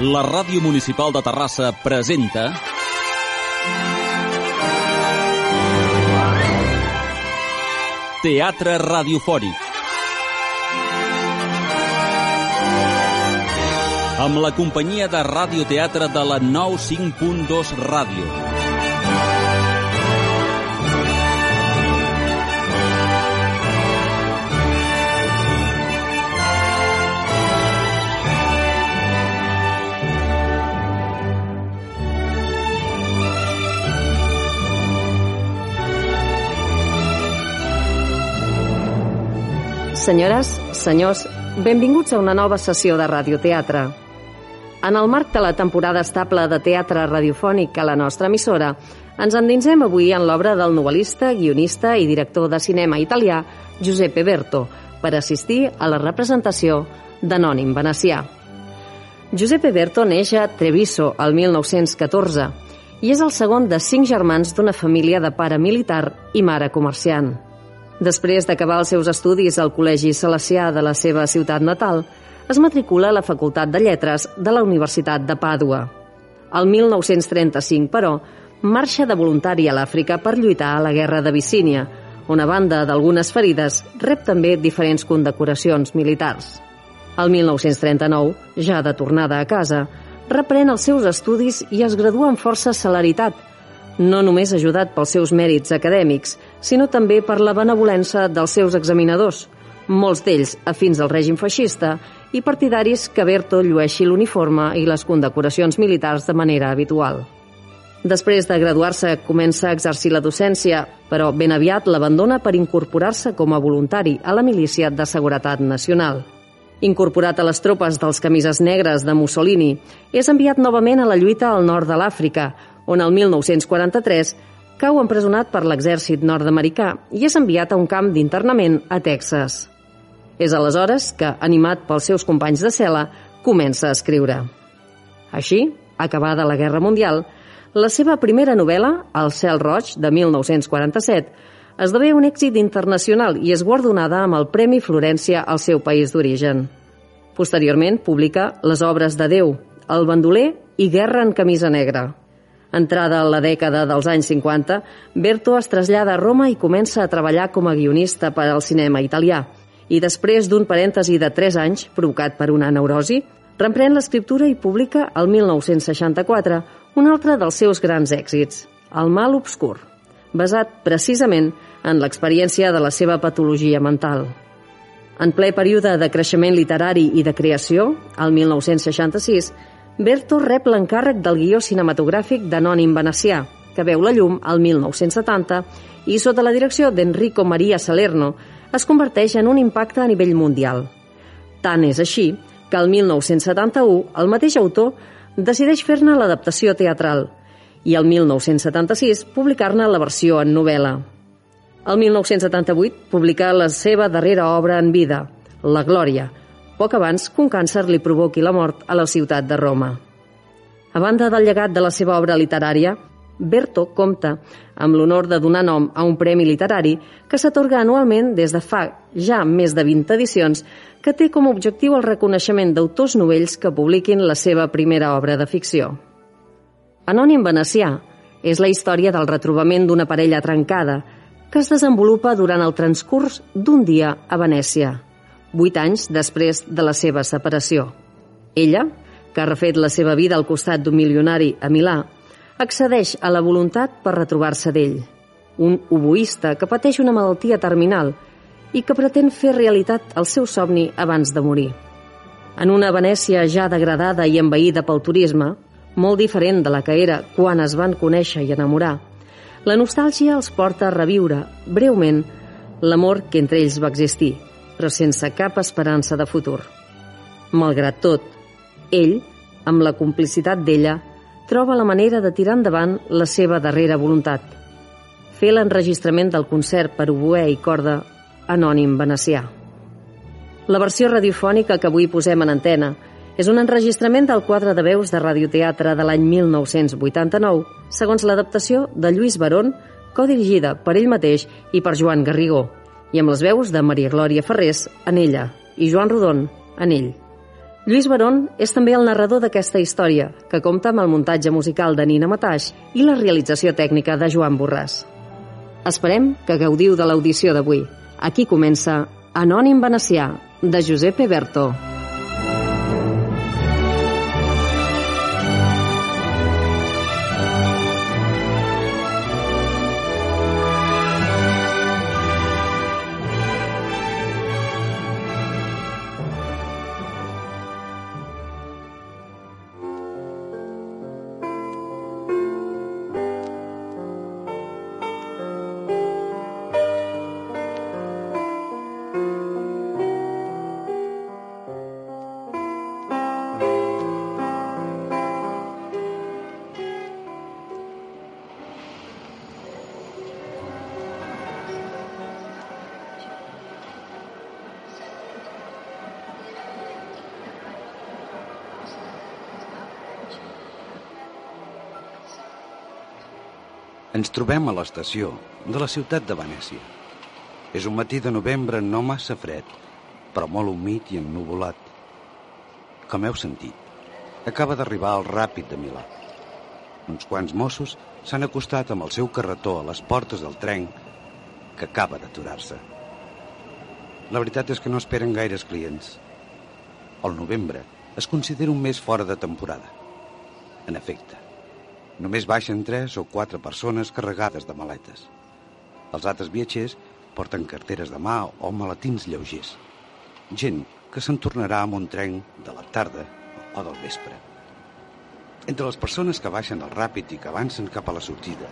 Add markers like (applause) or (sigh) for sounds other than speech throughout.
La Ràdio Municipal de Terrassa presenta Teatre Radiofònic amb la companyia de radioteatre de la 95.2 Ràdio. Senyores, senyors, benvinguts a una nova sessió de radioteatre. En el marc de la temporada estable de teatre radiofònic a la nostra emissora, ens endinsem avui en l'obra del novel·lista, guionista i director de cinema italià Giuseppe Berto per assistir a la representació d'Anònim Venecià. Giuseppe Berto neix a Treviso el 1914 i és el segon de cinc germans d'una família de pare militar i mare comerciant. Després d'acabar els seus estudis al Col·legi Salesià de la seva ciutat natal, es matricula a la Facultat de Lletres de la Universitat de Pàdua. El 1935, però, marxa de voluntari a l'Àfrica per lluitar a la Guerra d'Abissínia, on a banda d'algunes ferides rep també diferents condecoracions militars. El 1939, ja de tornada a casa, reprèn els seus estudis i es gradua amb força celeritat, no només ajudat pels seus mèrits acadèmics, sinó també per la benevolença dels seus examinadors, molts d'ells afins al règim feixista i partidaris que Berto llueixi l'uniforme i les condecoracions militars de manera habitual. Després de graduar-se, comença a exercir la docència, però ben aviat l'abandona per incorporar-se com a voluntari a la milícia de Seguretat Nacional. Incorporat a les tropes dels camises negres de Mussolini, és enviat novament a la lluita al nord de l'Àfrica, on el 1943 cau empresonat per l'exèrcit nord-americà i és enviat a un camp d'internament a Texas. És aleshores que, animat pels seus companys de cel·la, comença a escriure. Així, acabada la Guerra Mundial, la seva primera novel·la, El cel roig, de 1947, esdevé un èxit internacional i és guardonada amb el Premi Florència al seu país d'origen. Posteriorment, publica les obres de Déu, El bandoler i Guerra en camisa negra, Entrada a la dècada dels anys 50, Berto es trasllada a Roma i comença a treballar com a guionista per al cinema italià. I després d'un parèntesi de 3 anys, provocat per una neurosi, reprèn l'escriptura i publica el 1964 un altre dels seus grans èxits, El mal obscur, basat precisament en l'experiència de la seva patologia mental. En ple període de creixement literari i de creació, el 1966, Berto rep l'encàrrec del guió cinematogràfic d'Anònim Venecià, que veu la llum al 1970 i sota la direcció d'Enrico Maria Salerno es converteix en un impacte a nivell mundial. Tant és així que el 1971 el mateix autor decideix fer-ne l'adaptació teatral i el 1976 publicar-ne la versió en novel·la. El 1978 publica la seva darrera obra en vida, La Glòria, poc abans que un càncer li provoqui la mort a la ciutat de Roma. A banda del llegat de la seva obra literària, Berto compta amb l'honor de donar nom a un premi literari que s'atorga anualment des de fa ja més de 20 edicions que té com a objectiu el reconeixement d'autors novells que publiquin la seva primera obra de ficció. Anònim Venecià és la història del retrobament d'una parella trencada que es desenvolupa durant el transcurs d'un dia a Venècia vuit anys després de la seva separació. Ella, que ha refet la seva vida al costat d'un milionari a Milà, accedeix a la voluntat per retrobar-se d'ell, un oboista que pateix una malaltia terminal i que pretén fer realitat el seu somni abans de morir. En una Venècia ja degradada i envaïda pel turisme, molt diferent de la que era quan es van conèixer i enamorar, la nostàlgia els porta a reviure, breument, l'amor que entre ells va existir, però sense cap esperança de futur. Malgrat tot, ell, amb la complicitat d'ella, troba la manera de tirar endavant la seva darrera voluntat, fer l'enregistrament del concert per oboè i corda anònim venecià. La versió radiofònica que avui posem en antena és un enregistrament del quadre de veus de radioteatre de l'any 1989, segons l'adaptació de Lluís Barón, codirigida per ell mateix i per Joan Garrigó, i amb les veus de Maria Glòria Ferrés en ella i Joan Rodon en ell. Lluís Barón és també el narrador d'aquesta història, que compta amb el muntatge musical de Nina Mataix i la realització tècnica de Joan Borràs. Esperem que gaudiu de l'audició d'avui. Aquí comença Anònim Venecià, de Giuseppe Berto. Ens trobem a l'estació de la ciutat de Venècia. És un matí de novembre no massa fred, però molt humit i ennuvolat. Com heu sentit, acaba d'arribar el ràpid de Milà. Uns quants Mossos s'han acostat amb el seu carretó a les portes del tren que acaba d'aturar-se. La veritat és que no esperen gaires clients. El novembre es considera un mes fora de temporada. En efecte, Només baixen tres o quatre persones carregades de maletes. Els altres viatgers porten carteres de mà o maletins lleugers. Gent que se'n tornarà amb un tren de la tarda o del vespre. Entre les persones que baixen el ràpid i que avancen cap a la sortida,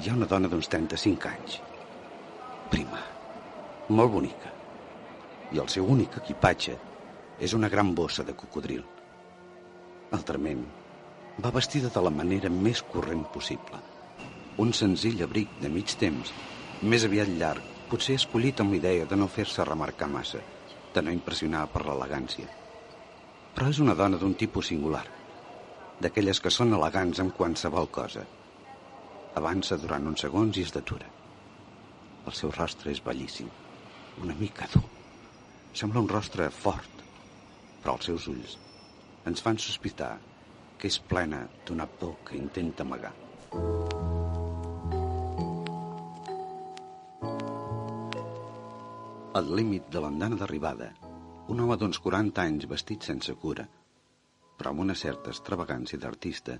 hi ha una dona d'uns 35 anys. Prima, molt bonica. I el seu únic equipatge és una gran bossa de cocodril. Altrament, va vestida de la manera més corrent possible. Un senzill abric de mig temps, més aviat llarg, potser escollit amb l'idea de no fer-se remarcar massa, de no impressionar per l'elegància. Però és una dona d'un tipus singular, d'aquelles que són elegants en qualsevol cosa. Avança durant uns segons i es detura. El seu rostre és bellíssim, una mica dur. Sembla un rostre fort, però els seus ulls ens fan sospitar que és plena d'una por que intenta amagar. Al límit de l'andana d'arribada, un home d'uns 40 anys vestit sense cura, però amb una certa extravagància d'artista,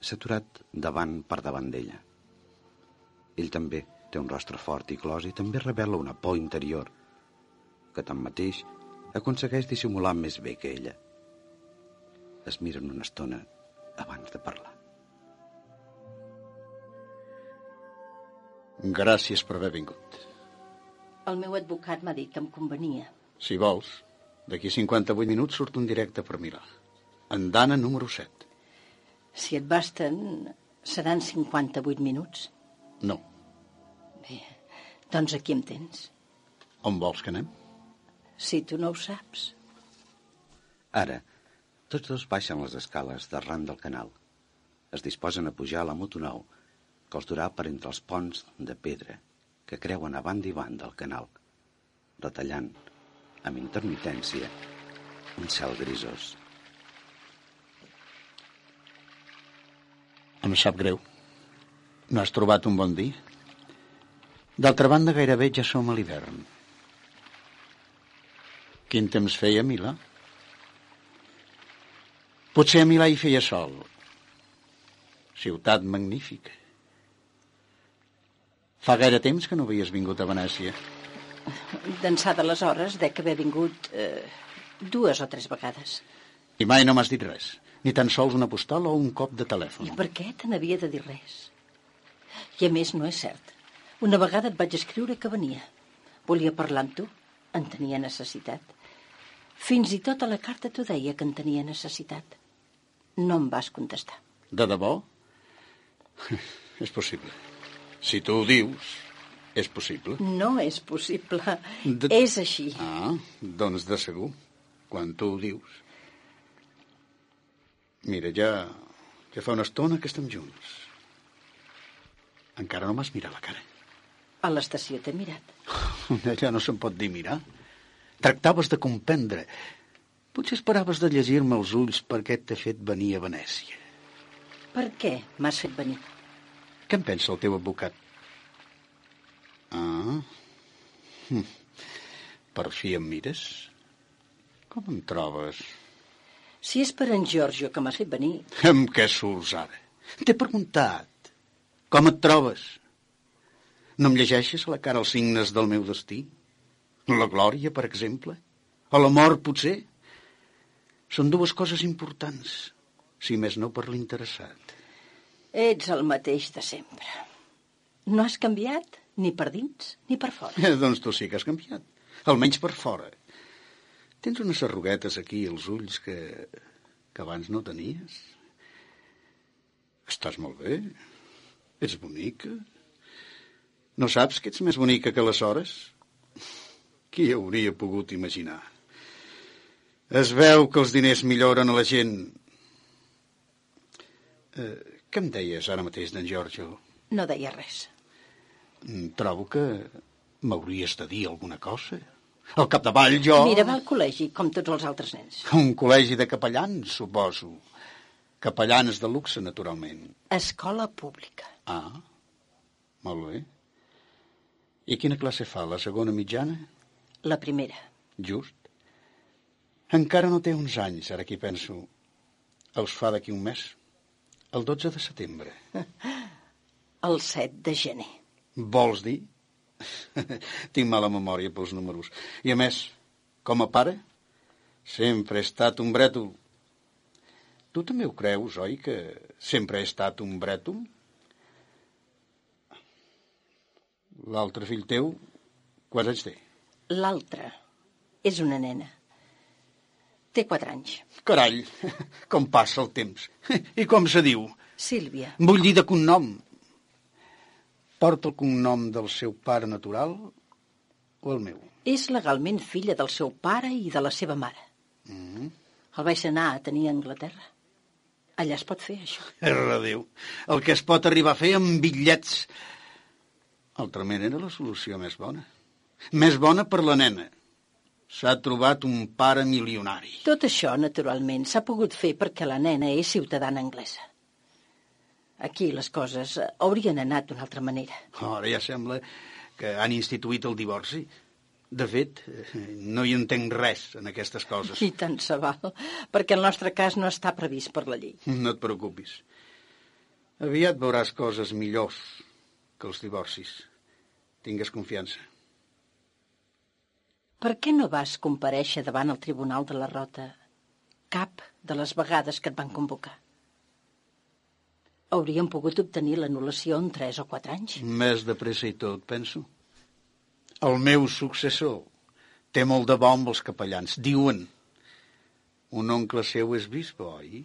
s'ha aturat davant per davant d'ella. Ell també té un rostre fort i clos i també revela una por interior que tanmateix aconsegueix dissimular més bé que ella es miren una estona abans de parlar. Gràcies per haver vingut. El meu advocat m'ha dit que em convenia. Si vols, d'aquí 58 minuts surt un directe per Milà. Andana número 7. Si et basten, seran 58 minuts. No. Bé, doncs aquí em tens. On vols que anem? Si tu no ho saps. Ara, tots dos baixen les escales d'arran del canal. Es disposen a pujar a la moto nou, que els durà per entre els ponts de pedra que creuen a banda i banda del canal, retallant, amb intermitència, un cel grisós. Em sap greu. No has trobat un bon dia? D'altra banda, gairebé ja som a l'hivern. Quin temps feia a Milà? Potser a Milà hi feia sol. Ciutat magnífica. Fa gaire temps que no havies vingut a Venècia. D'ençà d'aleshores, dec haver vingut eh, dues o tres vegades. I mai no m'has dit res. Ni tan sols una postal o un cop de telèfon. I per què te n'havia de dir res? I a més, no és cert. Una vegada et vaig escriure que venia. Volia parlar amb tu. En tenia necessitat. Fins i tot a la carta t'ho deia que en tenia necessitat. No em vas contestar. De debò? (laughs) és possible. Si tu ho dius, és possible. No és possible. De- És així. Ah, doncs de segur, quan tu ho dius. Mira, ja, ja fa una estona que estem junts. Encara no m'has mirat la cara. A l'estació t'he mirat. (laughs) Allà no se'n pot dir mirar. Tractaves de comprendre. Potser esperaves de llegir-me els ulls perquè t'he fet venir a Venècia. Per què m'has fet venir? Què en pensa el teu advocat? Ah, hm. per fi em mires? Com em trobes? Si és per en Giorgio que m'has fet venir, Amb què surts ara? T'he preguntat. Com et trobes? No em llegeixes a la cara els signes del meu destí? La glòria, per exemple? O la mort, potser? Són dues coses importants, si més no per l'interessat. ets el mateix de sempre. No has canviat ni per dins ni per fora. Eh, doncs tu sí que has canviat, almenys per fora. Tens unes arruguetes aquí als ulls que, que abans no tenies. Estàs molt bé, ets bonica. No saps que ets més bonica que aleshores? Qui hauria pogut imaginar? Es veu que els diners milloren a la gent. Eh, què em deies ara mateix d'en Giorgio? No deia res. Mm, Trobo que m'hauries de dir alguna cosa. Al capdavall jo... Mira, va al col·legi, com tots els altres nens. Un col·legi de capellans, suposo. Capellans de luxe, naturalment. Escola pública. Ah, molt bé. I quina classe fa? La segona mitjana? La primera. Just. Encara no té uns anys, ara que hi penso. Els fa d'aquí un mes. El 12 de setembre. (laughs) El 7 de gener. Vols dir? (laughs) Tinc mala memòria pels números. I a més, com a pare, sempre he estat un brètol. Tu també ho creus, oi, que sempre he estat un brètol? L'altre fill teu, quants anys té? L'altra és una nena. Té quatre anys. Carall, (laughs) com passa el temps. (laughs) I com se diu? Sílvia. Vull dir de cognom. Porta el cognom del seu pare natural o el meu? És legalment filla del seu pare i de la seva mare. Mm. El vaig anar a tenir a Anglaterra. Allà es pot fer, això. Erra Déu, el que es pot arribar a fer amb bitllets. Altrament era la solució més bona. Més bona per la nena. S'ha trobat un pare milionari. Tot això, naturalment, s'ha pogut fer perquè la nena és ciutadana anglesa. Aquí les coses eh, haurien anat d'una altra manera. Ara ja sembla que han instituït el divorci. De fet, eh, no hi entenc res en aquestes coses. I tant se val, perquè el nostre cas no està previst per la llei. No et preocupis. Aviat veuràs coses millors que els divorcis. Tingues confiança. Per què no vas comparèixer davant el Tribunal de la Rota cap de les vegades que et van convocar? Hauríem pogut obtenir l'anul·lació en tres o quatre anys. Més de pressa i tot, penso. El meu successor té molt de bo amb els capellans. Diuen, un oncle seu és bisbe, oi?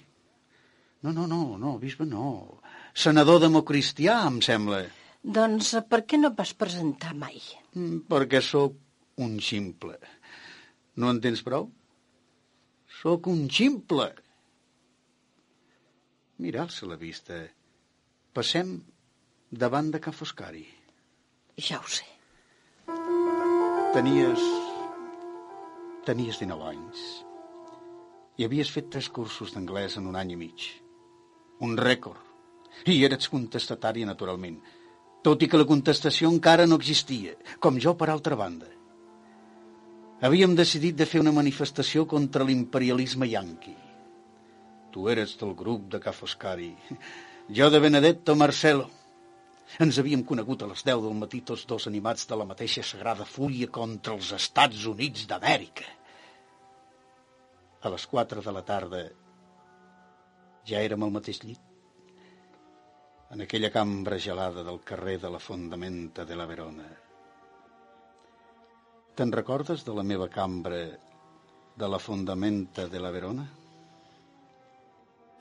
No, no, no, no, bisbe no. Senador democristià, em sembla. Doncs eh, per què no et vas presentar mai? Mm, Perquè sóc un ximple. No en tens prou? Sóc un ximple. Mira, alça la vista. Passem davant de Can Foscari. Ja ho sé. Tenies... Tenies 19 anys. I havies fet tres cursos d'anglès en un any i mig. Un rècord. I eres contestatària, naturalment. Tot i que la contestació encara no existia, com jo per altra banda. Havíem decidit de fer una manifestació contra l'imperialisme yanqui. Tu eres del grup de Ca Foscari. Jo de Benedetto Marcelo. Ens havíem conegut a les 10 del matí tots dos animats de la mateixa sagrada fúria contra els Estats Units d'Amèrica. A les 4 de la tarda ja érem al mateix llit. en aquella cambra gelada del carrer de la Fondamenta de la Verona. Te'n recordes de la meva cambra de la Fondamenta de la Verona?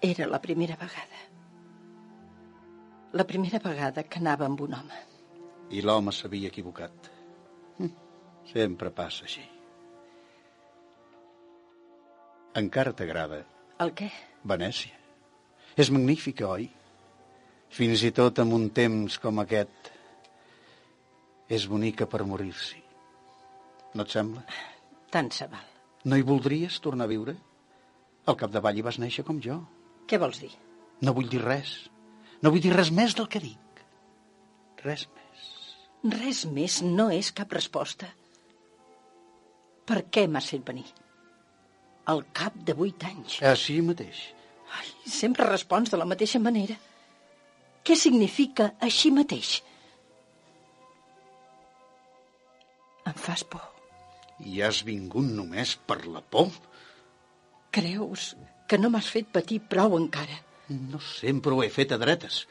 Era la primera vegada. La primera vegada que anava amb un home. I l'home s'havia equivocat. Hm, Sempre passa així. Encara t'agrada El què? Venècia. És magnífica, oi? Fins i tot en un temps com aquest és bonica per morir-s'hi. No et sembla? Tant se val. No hi voldries tornar a viure? Al capdavall hi vas néixer com jo. Què vols dir? No vull dir res. No vull dir res més del que dic. Res més. Res més no és cap resposta. Per què m'has fet venir? Al cap de vuit anys. Així mateix. Ai, sempre respons de la mateixa manera. Què significa així mateix? Em fas por. I has vingut només per la por? Creus que no m'has fet patir prou encara? No sempre ho he fet a dretes.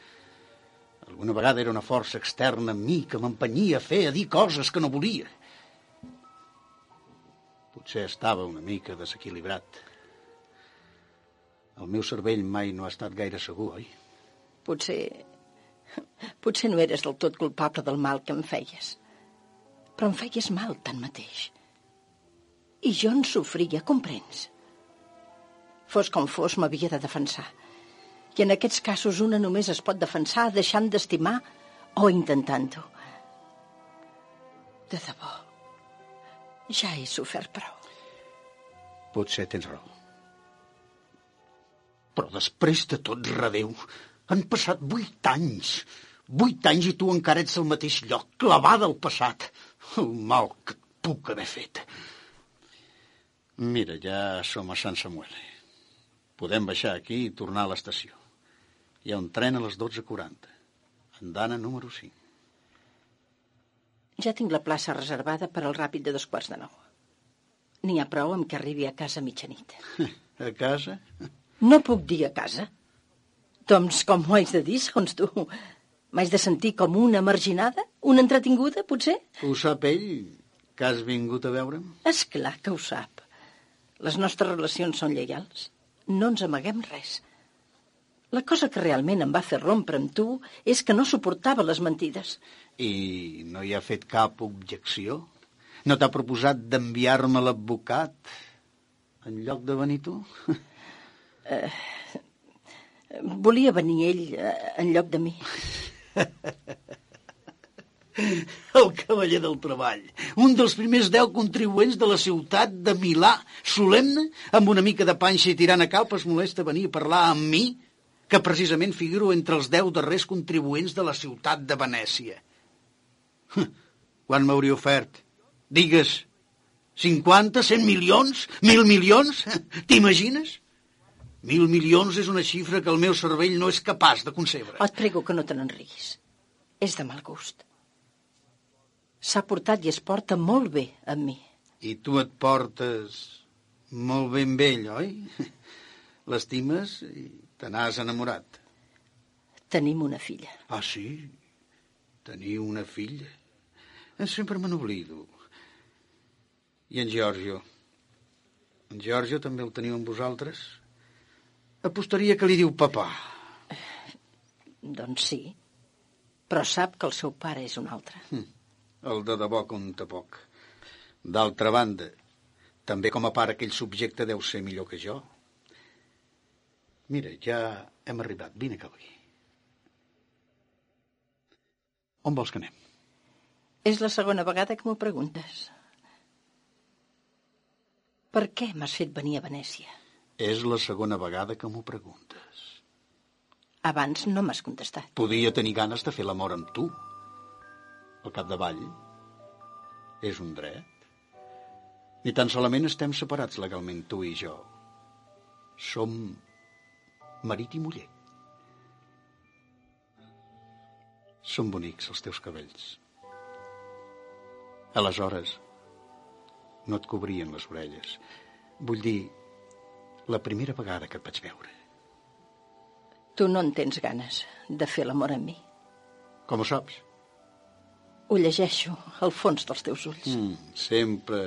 Alguna vegada era una força externa en mi que m'empenyia a fer, a dir coses que no volia. Potser estava una mica desequilibrat. El meu cervell mai no ha estat gaire segur, oi? Potser... Potser no eres del tot culpable del mal que em feies. Però em feies mal, tanmateix. I jo en sofria, comprens? Fos com fos, m'havia de defensar. I en aquests casos una només es pot defensar deixant d'estimar o intentant-ho. De debò, ja he sofert prou. Potser tens raó. Però després de tot redeu, han passat vuit anys. Vuit anys i tu encara ets al mateix lloc, clavada al passat. El mal que et puc haver fet. Mira, ja som a Sant Samuel. Podem baixar aquí i tornar a l'estació. Hi ha un tren a les 12.40. Andana número 5. Ja tinc la plaça reservada per al ràpid de dos quarts de nou. N'hi ha prou amb que arribi a casa a mitjanit. (laughs) A casa? No puc dir a casa. Doncs com ho haig de dir, segons tu? M'haig de sentir com una marginada? Una entretinguda, potser? Ho sap ell, que has vingut a veure'm? És clar que ho sap. Les nostres relacions són lleials. No ens amaguem res. La cosa que realment em va fer rompre amb tu és que no suportava les mentides. I no hi ha fet cap objecció? No t'ha proposat d'enviar-me l'advocat en lloc de venir tu? (laughs) Volia venir ell eh, en lloc de mi. (laughs) (laughs) El cavaller del treball, un dels primers deu contribuents de la ciutat de Milà, solemne, amb una mica de panxa i tirant a calp, es molesta venir a parlar amb mi, que precisament figuro entre els deu darrers contribuents de la ciutat de Venècia. (laughs) Quan m'hauria ofert? Digues, 50, 100 milions? Mil milions? (laughs) T'imagines? Mil milions és una xifra que el meu cervell no és capaç de concebre. Et prego que no te n'enriguis. És de mal gust. S'ha portat i es porta molt bé amb mi. I tu et portes molt ben vell, oi? (laughs) L'estimes i te n'has enamorat. Tenim una filla. Ah, sí? Teniu una filla? Eh, Sempre me n'oblido. I en Giorgio? En Giorgio també el teniu amb vosaltres? Apostaria que li diu papà. Doncs sí. Però sap que el seu pare és un altre. El de debò compta poc. D'altra banda, també com a pare aquell subjecte deu ser millor que jo. Mira, ja hem arribat. Vine cap aquí. On vols que anem? És la segona vegada que m'ho preguntes. Per què m'has fet venir a Venècia? És la segona vegada que m'ho preguntes. Abans no m'has contestat. Podia tenir ganes de fer l'amor amb tu. Al capdavall és un dret. Ni tan solament estem separats legalment, tu i jo. Som marit i muller. Són bonics els teus cabells. Aleshores, no et cobrien les orelles. Vull dir, la primera vegada que et vaig veure. Tu no en tens ganes de fer l'amor amb mi. Com ho saps? Ho llegeixo al fons dels teus ulls. Mm, sempre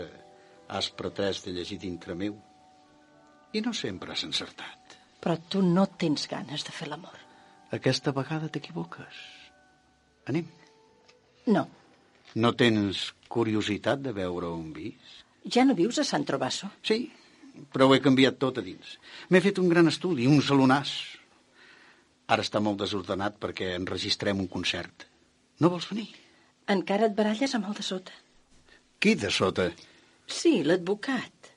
has pretès de llegir dintre meu. I no sempre has encertat. Però tu no tens ganes de fer l'amor. Aquesta vegada t'equivoques. Anem. No. No tens curiositat de veure un vis? Ja no vius a Sant Trobasso? Sí, però ho he canviat tot a dins. M'he fet un gran estudi, un salonàs. Ara està molt desordenat perquè enregistrem un concert. No vols venir? Encara et baralles amb el de sota? Qui de sota? Sí, l'advocat.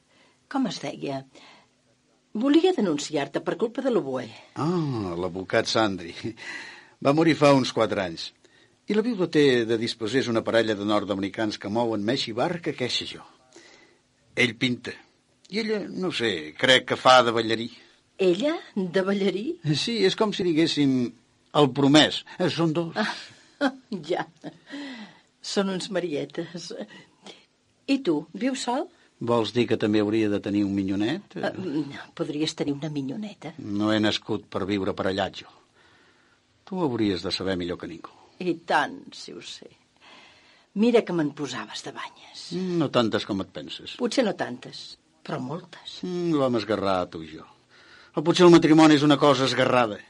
Com es deia? Volia denunciar-te per culpa de l'oboe. Ah, l'advocat Sandri. Va morir fa uns quatre anys. I la viuda té de disposés una parella de nord-americans que mouen més i barca que jo. Ell pinta. I ella, no sé, crec que fa de ballarí. Ella? De ballarí? Sí, és com si diguéssim el promès. Eh, Són dos. Ah, (laughs) ja. Són uns marietes. I tu, vius sol? Vols dir que també hauria de tenir un minyonet? Uh, podries tenir una minyoneta. No he nascut per viure per allà, jo. Tu ho hauries de saber millor que ningú. I tant, si ho sé. Mira que me'n posaves de banyes. No tantes com et penses. Potser no tantes, però moltes. Mm, L'home esgarrat, tu i jo. O potser el matrimoni és una cosa esgarrada.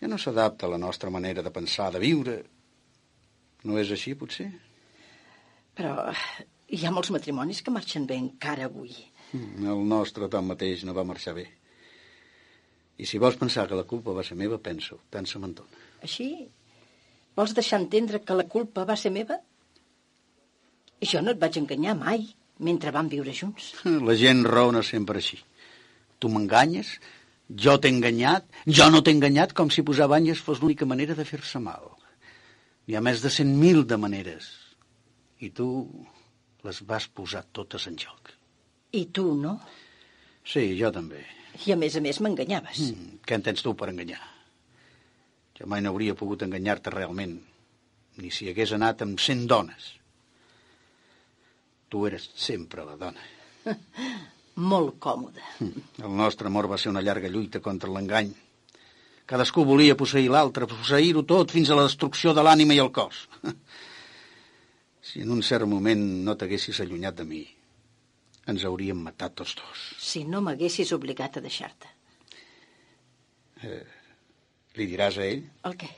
Ja no s'adapta a la nostra manera de pensar, de viure. No és així, potser? Però hi ha molts matrimonis que marxen bé encara avui. Mm, El nostre, tanmateix, no va marxar bé. I si vols pensar que la culpa va ser meva, penso, tant se m'entona. Així? Vols deixar entendre que la culpa va ser meva? Jo no et vaig enganyar mai, mentre vam viure junts. (laughs) La gent raona sempre així. Tu m'enganyes, jo t'he enganyat, jo no t'he enganyat, com si posar banyes fos l'única manera de fer-se mal. Hi ha més de cent mil de maneres. I tu les vas posar totes en joc. I tu no? Sí, jo també. I a més a més m'enganyaves. Mm, què en tens tu per enganyar? Jo mai no hauria pogut enganyar-te realment, ni si hagués anat amb cent dones. Tu eres sempre la dona. (laughs) Molt còmode. El nostre amor va ser una llarga lluita contra l'engany. Cadascú volia posseir l'altre, posseir-ho tot fins a la destrucció de l'ànima i el cos. (laughs) Si en un cert moment no t'haguessis allunyat de mi, ens hauríem matat tots dos. Si no m'haguessis obligat a deixar-te. Li diràs a ell El què?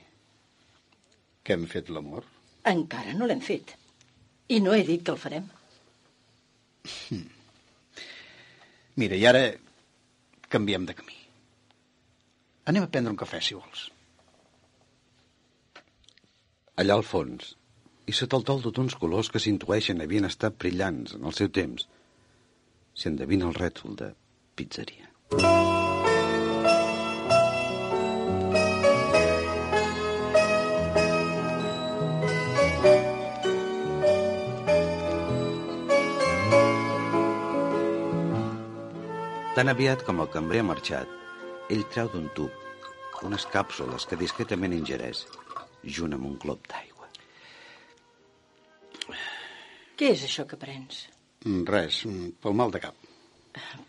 que hem fet l'amor? Encara no l'hem fet. I no he dit que el farem. Mira, i ara canviem de camí. Anem a prendre un cafè, si vols. Allà al fons, i sota el toldo d'uns colors que s'intueixen havien estat brillants en el seu temps, s'hi endevina el rètol de pizzeria. Tan aviat com el cambrer ha marxat, ell treu d'un tub unes càpsules que discretament ingereix, junt amb un glop d'aigua. Què és això que prens? Mm, Res, mm, pel mal de cap.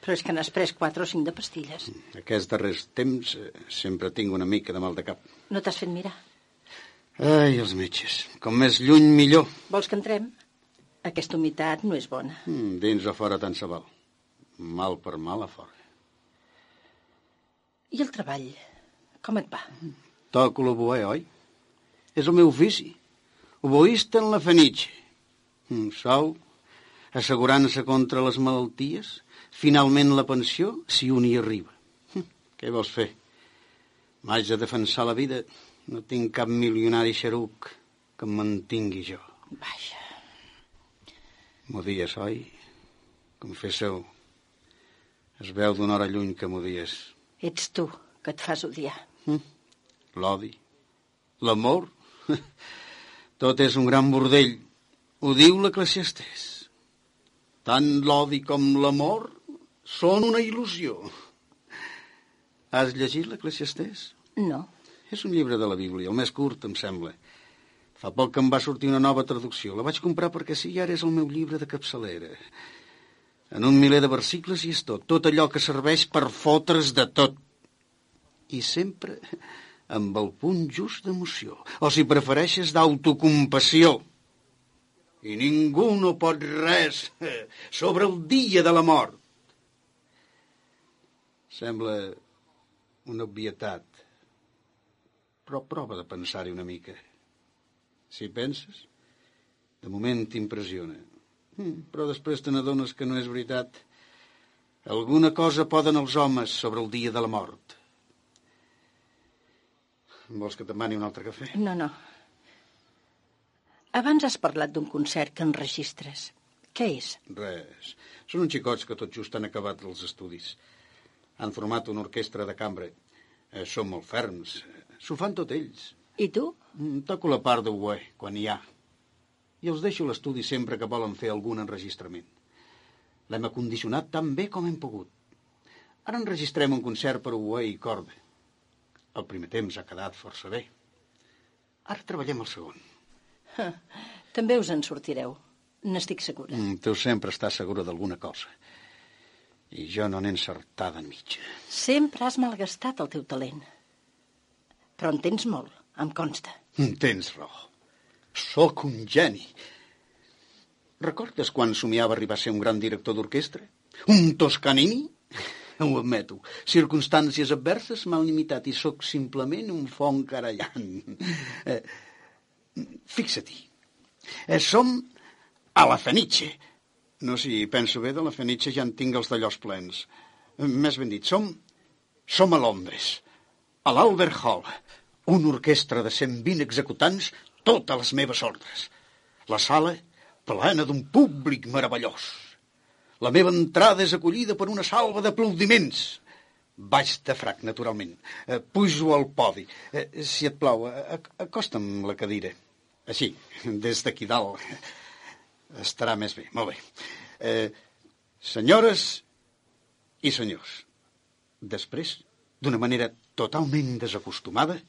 Però és que n'has pres quatre o cinc de pastilles. Aquests darrers temps eh, sempre tinc una mica de mal de cap. No t'has fet mirar. Ai, els metges. Com més lluny, millor. Vols que entrem? Aquesta humitat no és bona. Mm, dins o fora tant se val. Mal per mal a fora. I el treball? Com et va? Toco l'oboe, oi? És el meu ofici. Oboista en la fenitxa. Un sou, assegurant-se contra les malalties, finalment la pensió, si un hi arriba. Hm, Què vols fer? M'haig de defensar la vida. No tinc cap milionari xeruc que em mantingui jo. Vaja. M'odies, oi? Confesseu. Es veu d'una hora lluny que m'odies. Ets tu que et fas odiar. L'odi. L'amor. (laughs) Tot és un gran bordell. Ho diu l'Eclesiastès. Tant l'odi com l'amor són una il·lusió. Has llegit l'Eclesiastès? No. És un llibre de la Bíblia, el més curt, em sembla. Fa poc que em va sortir una nova traducció. La vaig comprar perquè sí, ara és el meu llibre de capçalera. En un miler de versicles i és tot. Tot allò que serveix per fotre's de tot. I sempre amb el punt just d'emoció. O si prefereixes d'autocompassió. I ningú no pot res sobre el dia de la mort. Sembla una obvietat, però prova de pensar-hi una mica. Si penses, de moment t'impressiona. Però després te n'adones que no és veritat. Alguna cosa poden els homes sobre el dia de la mort. Vols que demani un altre cafè? No, no. Abans has parlat d'un concert que enregistres. Què és? Res. Són uns xicots que tot just han acabat els estudis. Han format una orquestra de cambra. Eh, són molt ferms. S'ho fan tot ells. I tu? Mm, Toco la part de UE, quan hi ha. I els deixo l'estudi sempre que volen fer algun enregistrament. L'hem acondicionat tan bé com hem pogut. Ara enregistrem un concert per UE i corda. El primer temps ha quedat força bé. Ara treballem el segon. (laughs) També us en sortireu. N'estic segura. Mm, tu sempre estàs segura d'alguna cosa. I jo no n'he encertada en mitja. Sempre has malgastat el teu talent. Però en tens molt, em consta. Mm, Tens raó. Sóc un geni. Recordes quan somiava arribar a ser un gran director d'orquestra? Un Toscanini? Ho admeto. Circumstàncies adverses m'han limitat i sóc simplement un font carallant. Eh, Fixa-t'hi. Eh, som a la Fenice. No, si penso bé, de la Fenice ja en tinc els d'allòs plens. Eh, Més ben dit, som, som a Londres, a l'Albert Hall, una orquestra de 120 executants, totes les meves ordres. La sala plena d'un públic meravellós. La meva entrada és acollida per una salva d'aplaudiments. Baix de frac, naturalment. Eh, pujo al podi. Eh, si et plau, ac- acosta'm la cadira. Així, des d'aquí dalt. Estarà més bé. Molt bé. Eh, senyores i senyors, després, d'una manera totalment desacostumada,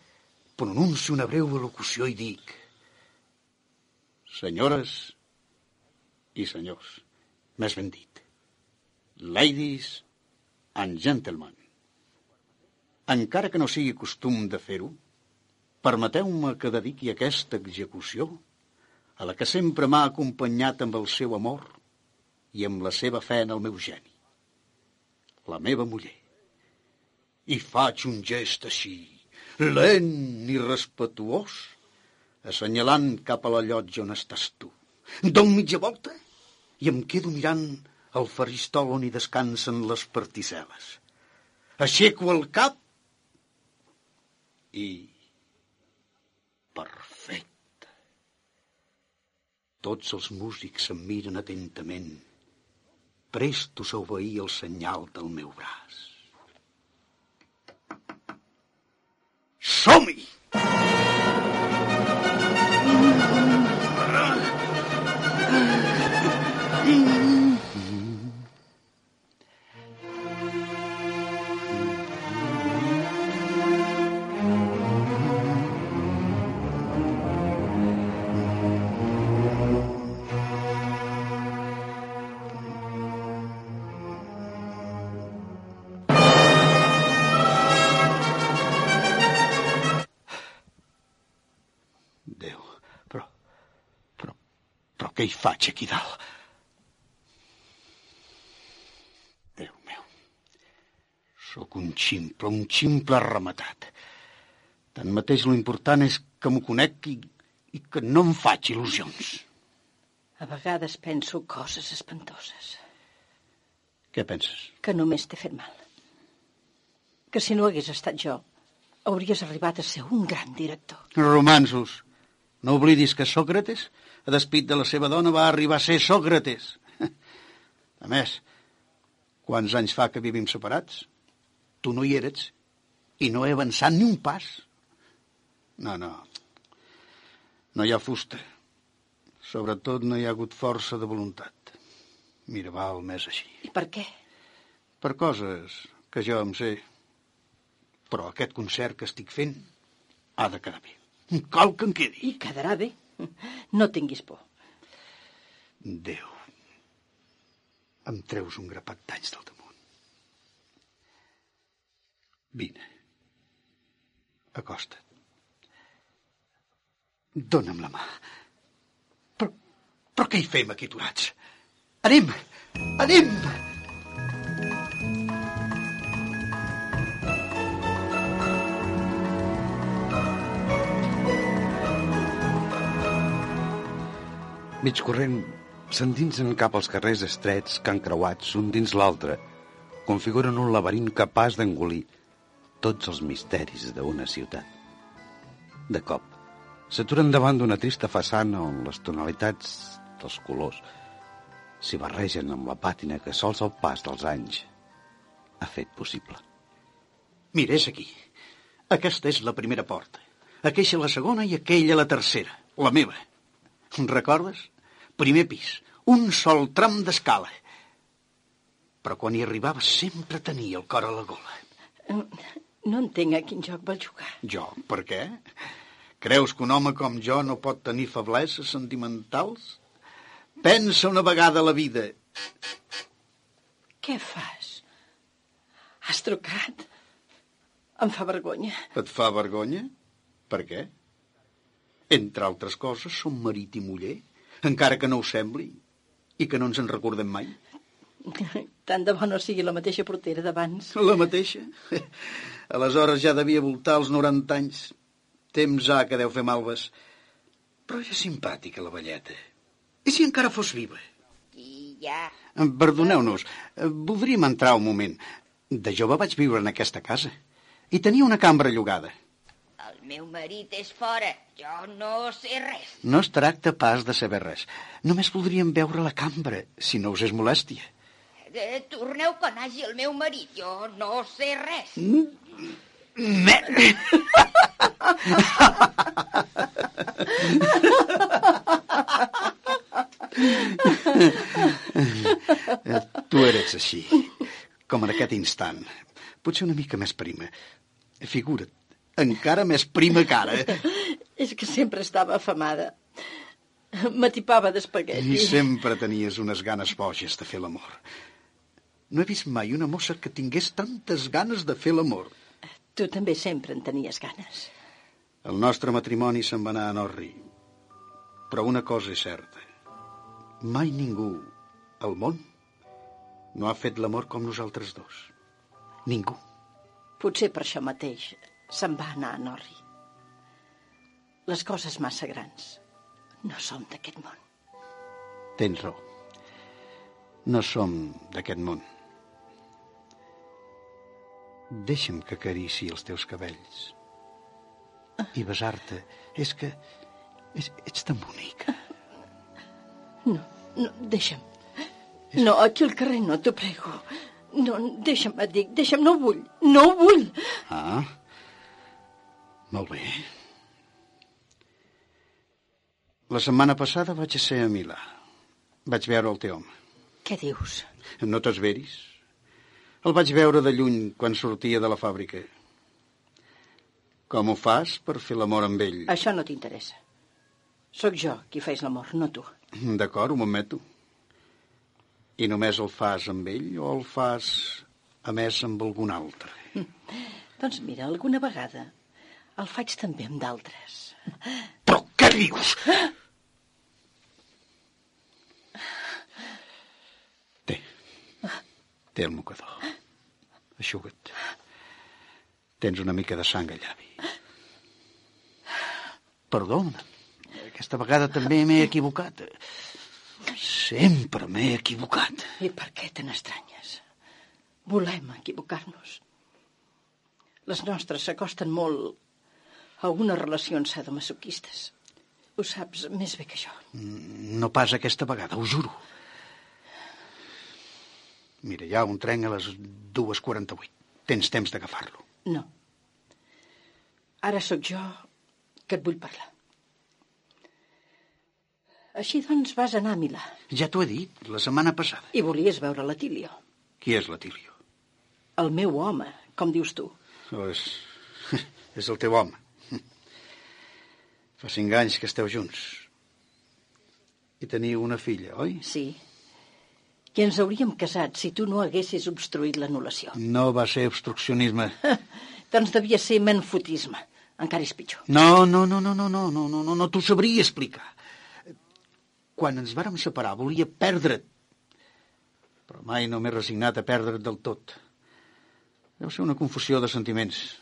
pronuncio una breu elocució i dic Senyores i senyors, més ben dit, ladies and gentlemen, encara que no sigui costum de fer-ho, permeteu-me que dediqui aquesta execució a la que sempre m'ha acompanyat amb el seu amor i amb la seva fe en el meu geni, la meva muller. I faig un gest així, lent i respetuós, assenyalant cap a la llotja on estàs tu. Dono mitja volta i em quedo mirant el faristol on hi descansen les particel·les. Aixeco el cap i... Perfecte. Tots els músics em miren atentament, prestos a obeir el senyal del meu braç. Som-hi! Déu, faig aquí dalt? Déu meu. Sóc un ximple, un ximple rematat. Tanmateix, lo important és que m'ho conec i, i que no em faig il·lusions. A vegades penso coses espantoses, Què penses? que només t'he fet mal. Que si no hagués estat jo, hauries arribat a ser un gran director. Romansos. No oblidis que Sòcrates, a despit de la seva dona, va arribar a ser Sòcrates. (laughs) A més, quants anys fa que vivim separats? Tu no hi eres i no he avançat ni un pas. No, no. No hi ha fusta. Sobretot no hi ha hagut força de voluntat. Mira, val més així. I per què? Per coses que jo em sé. Però aquest concert que estic fent ha de quedar bé. Cal que en quedi. I quedarà bé. (laughs) No tinguis por. Déu, em treus un grapat d'anys del damunt. Vine, Acosta't. Dóna'm la mà. Però, però què hi fem aquí aturats? Anem! Anem! Mig corrent, s'endinsen cap als carrers estrets que encreuats un dins l'altre configuren un laberint capaç d'engolir tots els misteris d'una ciutat. De cop, s'aturen davant d'una trista façana on les tonalitats dels colors s'hi barregen amb la pàtina que sols el pas dels anys ha fet possible. Mira, és aquí. Aquesta és la primera porta. Aquella la segona i aquella la tercera. La meva. Recordes? Primer pis. Un sol tram d'escala. Però quan hi arribava sempre tenia el cor a la gola. No entenc a quin joc vol jugar. Jo? Per què? Creus que un home com jo no pot tenir febleses sentimentals? Pensa una vegada a la vida. Què fas? Has trucat? Em fa vergonya. Et fa vergonya? Per què? Entre altres coses, som marit i muller, encara que no ho sembli, i que no ens en recordem mai. (laughs) Tant de bo no sigui la mateixa portera d'abans. (laughs) La mateixa? (laughs) Aleshores ja devia voltar als 90 anys. Temps ha que deu fer malves. Però és simpàtica, la velleta. I si encara fos viva? I ja... Perdoneu-nos, voldríem entrar un moment. De jove vaig viure en aquesta casa. I tenia una cambra llogada. Meu marit és fora. Jo no sé res. No es tracta pas de saber res. Només voldríem veure la cambra, si no us és molèstia. Eh, torneu quan hagi el meu marit. Jo no sé res. Me... tu eres així, com en aquest instant. Potser una mica més prima. Figura't, encara més prima cara. (laughs) És que sempre estava afamada. M'atipava d'espagueti. I sempre tenies unes ganes boges de fer l'amor. No he vist mai una mossa que tingués tantes ganes de fer l'amor. Tu també sempre en tenies ganes. El nostre matrimoni se'n va anar a Norri. Però una cosa és certa. Mai ningú al món no ha fet l'amor com nosaltres dos. Ningú. Potser per això mateix se'n va anar a Norri. Les coses massa grans no són d'aquest món. Tens raó. No som d'aquest món. Deixa'm que acarici els teus cabells. I besar-te. És que... És, ets tan bonica. No, no, deixa'm. No, aquí al carrer no, t'ho prego. No, deixa'm, et dic, deixa'm, no ho vull, no ho vull. Ah, molt bé. La setmana passada vaig ser a Milà. Vaig veure el teu home. Què dius? No t'esveris? El vaig veure de lluny quan sortia de la fàbrica. Com ho fas per fer l'amor amb ell? Això no t'interessa. Sóc jo qui fes l'amor, no tu. D'acord, ho m'admeto. I només el fas amb ell o el fas a més amb algun altre? Doncs mira, alguna vegada el faig també amb d'altres. Però què dius? Té. Té el mocador. Aixuga't. Tens una mica de sang al llavi. Perdona. Aquesta vegada també m'he equivocat. Sempre m'he equivocat. I per què te n'estranyes? Volem equivocar-nos. Les nostres s'acosten molt a unes relacions sadomasoquistes. Ho saps més bé que jo. No pas aquesta vegada, ho juro. Mira, hi ha un tren a les 2.48. Tens temps d'agafar-lo. No. Ara sóc jo que et vull parlar. Així doncs vas anar a Milà Ja t'ho he dit, la setmana passada. i volies veure la Tílio. Qui és la Tílio? El meu home, com dius tu. Oh, és... (laughs) és el teu home. Fa cinc anys que esteu junts. I teniu una filla, oi? Sí. I ens hauríem casat si tu no haguessis obstruït l'anul·lació. No va ser obstruccionisme. (laughs) doncs devia ser menfotisme. encara és pitjor. No, no, no, no, no, no, no, no, no, no t'ho sabria explicar. Quan ens vàrem separar volia perdre't, però mai no m'he resignat a perdre't del tot. Deu ser una confusió de sentiments.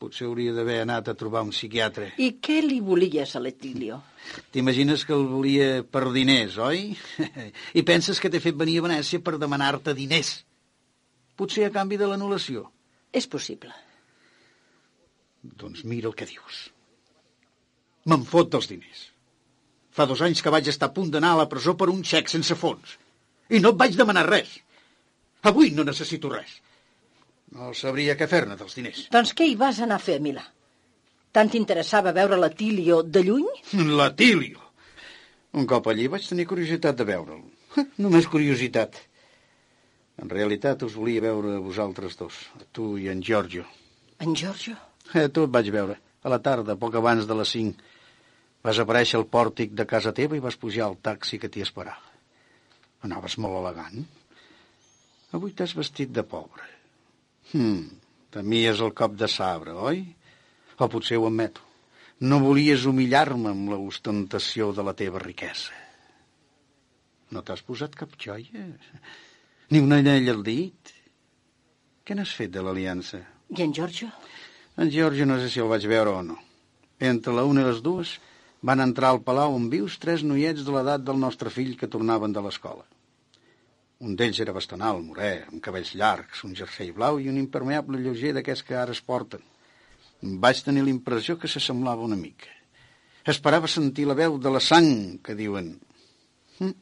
Potser hauria d'haver anat a trobar un psiquiatre. I què li volies a l'Etilio? T'imagines que el volia per diners, oi? (laughs) I penses que t'he fet venir a Venècia per demanar-te diners. Potser a canvi de l'anul·lació. És possible. Doncs mira el que dius. Me'n fot dels diners. Fa dos anys que vaig estar a punt d'anar a la presó per un xec sense fons. I no et vaig demanar res. Avui no necessito res. No sabria què fer-ne dels diners. Doncs què hi vas anar a fer Milà? Tant t'interessava veure l'Atilio de lluny? (laughs) L'Atilio. Un cop allí vaig tenir curiositat de veure'l. (laughs) Només curiositat. En realitat us volia veure a vosaltres dos, a tu i en Giorgio. En Giorgio? Eh, tu et vaig veure. A la tarda, poc abans de les cinc. Vas aparèixer al pòrtic de casa teva i vas pujar al taxi que t'hi esperava. Anaves molt elegant. Avui t'has vestit de pobre. Hmm, temies el cop de sabre, oi? O potser ho admeto. No volies humillar-me amb la ostentació de la teva riquesa. No t'has posat cap joia? Ni un anell al dit? Què n'has fet de l'aliança? I en Giorgio? En Giorgio no sé si el vaig veure o no. Entre la una i les dues van entrar al palau on vius tres noiets de l'edat del nostre fill que tornaven de l'escola. Un d'ells era bastant alt, morè, amb cabells llargs, un jersei blau i un impermeable lleuger d'aquests que ara es porten. Vaig tenir la impressió que s'assemblava una mica. Esperava sentir la veu de la sang, que diuen. Hm.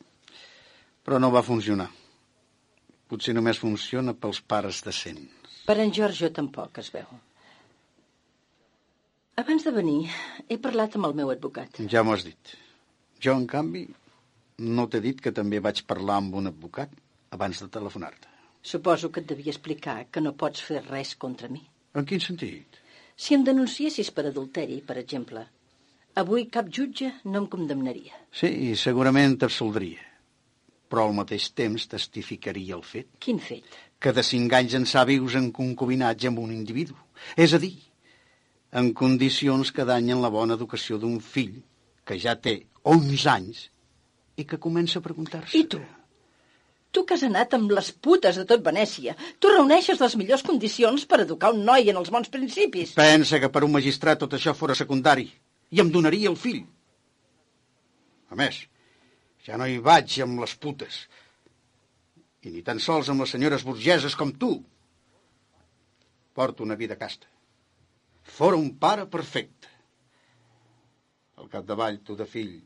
Però no va funcionar. Potser només funciona pels pares decents. Per en Giorgio tampoc es veu. Abans de venir, he parlat amb el meu advocat. Ja m'ho has dit. Jo, en canvi, no t'he dit que també vaig parlar amb un advocat abans de telefonar-te. Suposo que et devia explicar que no pots fer res contra mi. En quin sentit? Si em denunciessis per adulteri, per exemple, avui cap jutge no em condemnaria. Sí, i segurament t'absoldria. Però al mateix temps testificaria el fet Quin fet? que de cinc anys ençà vius en concubinatge amb un individu. És a dir, en condicions que danyen la bona educació d'un fill que ja té 11 anys i que comença a preguntar-se... I tu? Tu que has anat amb les putes de tot Venècia. Tu reuneixes les millors condicions per educar un noi en els bons principis. Pensa que per un magistrat tot això fora secundari i em donaria el fill. A més, ja no hi vaig amb les putes. I ni tan sols amb les senyores burgeses com tu. Porto una vida casta. Fora un pare perfecte. Al capdavall, tu de fill,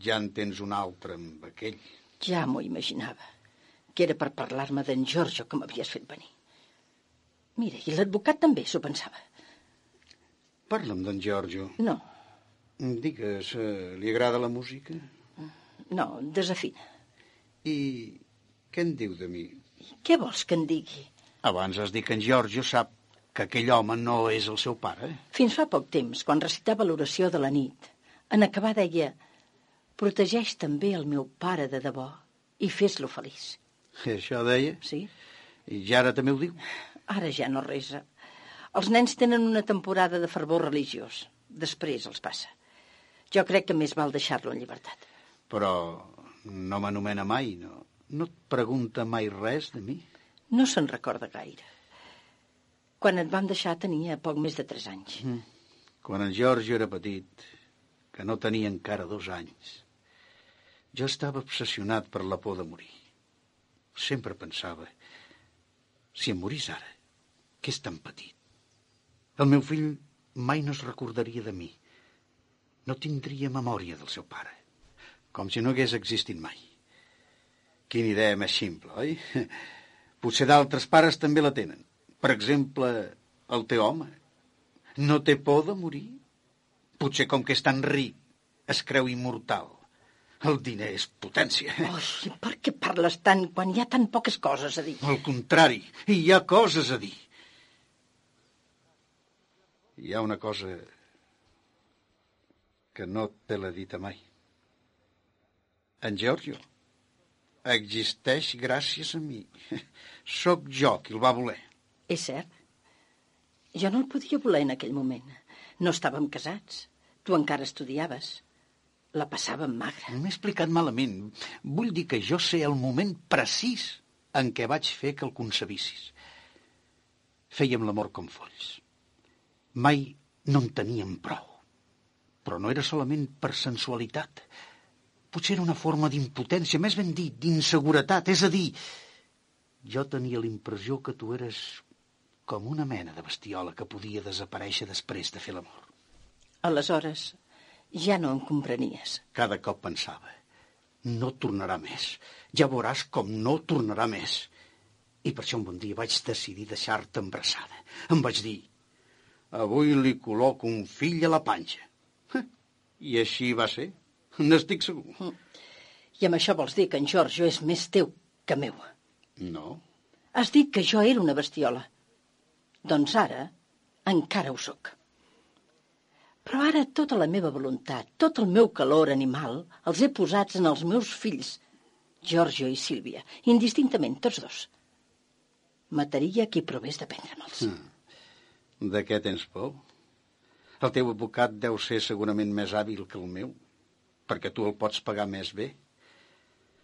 ja en tens un altre amb aquell. Ja m'ho imaginava, que era per parlar-me d'en Giorgio que m'havies fet venir. Mira, i l'advocat també s'ho pensava. Parla'm d'en Giorgio. No, Digues, eh, li agrada la música? no, desafina. I què en diu de mi? Què vols que en digui? Abans has dit que en Giorgio sap que aquell home no és el seu pare. Fins fa poc temps, quan recitava l'oració de la nit, en acabar deia «Protegeix també el meu pare de debò i fes-lo feliç». Això deia? Sí? I ja ara també ho diu? Ara ja no resa. Els nens tenen una temporada de fervor religiós. Després els passa. Jo crec que més val deixar-lo en llibertat. Però no m'anomena mai, no? No et pregunta mai res de mi? No se'n recorda gaire. Quan et vam deixar tenia poc més de tres anys. Mm. Quan en Giorgio era petit, que no tenia encara dos anys, jo estava obsessionat per la por de morir. Sempre pensava, si em morís ara, que és tan petit. El meu fill mai no es recordaria de mi. No tindria memòria del seu pare. Com si no hagués existit mai. Quina idea més simple, oi? (laughs) Potser d'altres pares també la tenen. Per exemple, el teu home. No té por de morir? Potser com que és tan ric, es creu immortal. El diner és potència. Oi, per què parles tant quan hi ha tan poques coses a dir? Al contrari, hi ha coses a dir. Hi ha una cosa que no te l'ha dit mai. En Giorgio existeix gràcies a mi. Sóc jo qui el va voler. És cert? Jo no el podia voler en aquell moment. No estàvem casats. Tu encara estudiaves. La passàvem magra. M'he explicat malament. Vull dir que jo sé el moment precís en què vaig fer que el concebissis. Fèiem l'amor com folls. Mai no en teníem prou. Però no era solament per sensualitat. Potser era una forma d'impotència, més ben dit, d'inseguretat. És a dir, jo tenia l'impressió que tu eres com una mena de bestiola que podia desaparèixer després de fer l'amor. Aleshores, ja no em comprenies. Cada cop pensava, no tornarà més. Ja veuràs com no tornarà més. I per això un bon dia vaig decidir deixar-te embrassada. Em vaig dir, avui li col·loco un fill a la panxa. I així va ser. N'estic segur. I amb això vols dir que en Giorgio és més teu que meu. No. Has dit que jo era una bestiola. Doncs ara encara ho sóc. Però ara tota la meva voluntat, tot el meu calor animal, els he posats en els meus fills, Giorgio i Sílvia, indistintament, tots dos. Mataria qui provés de prendre-me'ls. Mm. De què tens por? El teu advocat deu ser segurament més hàbil que el meu, perquè tu el pots pagar més bé.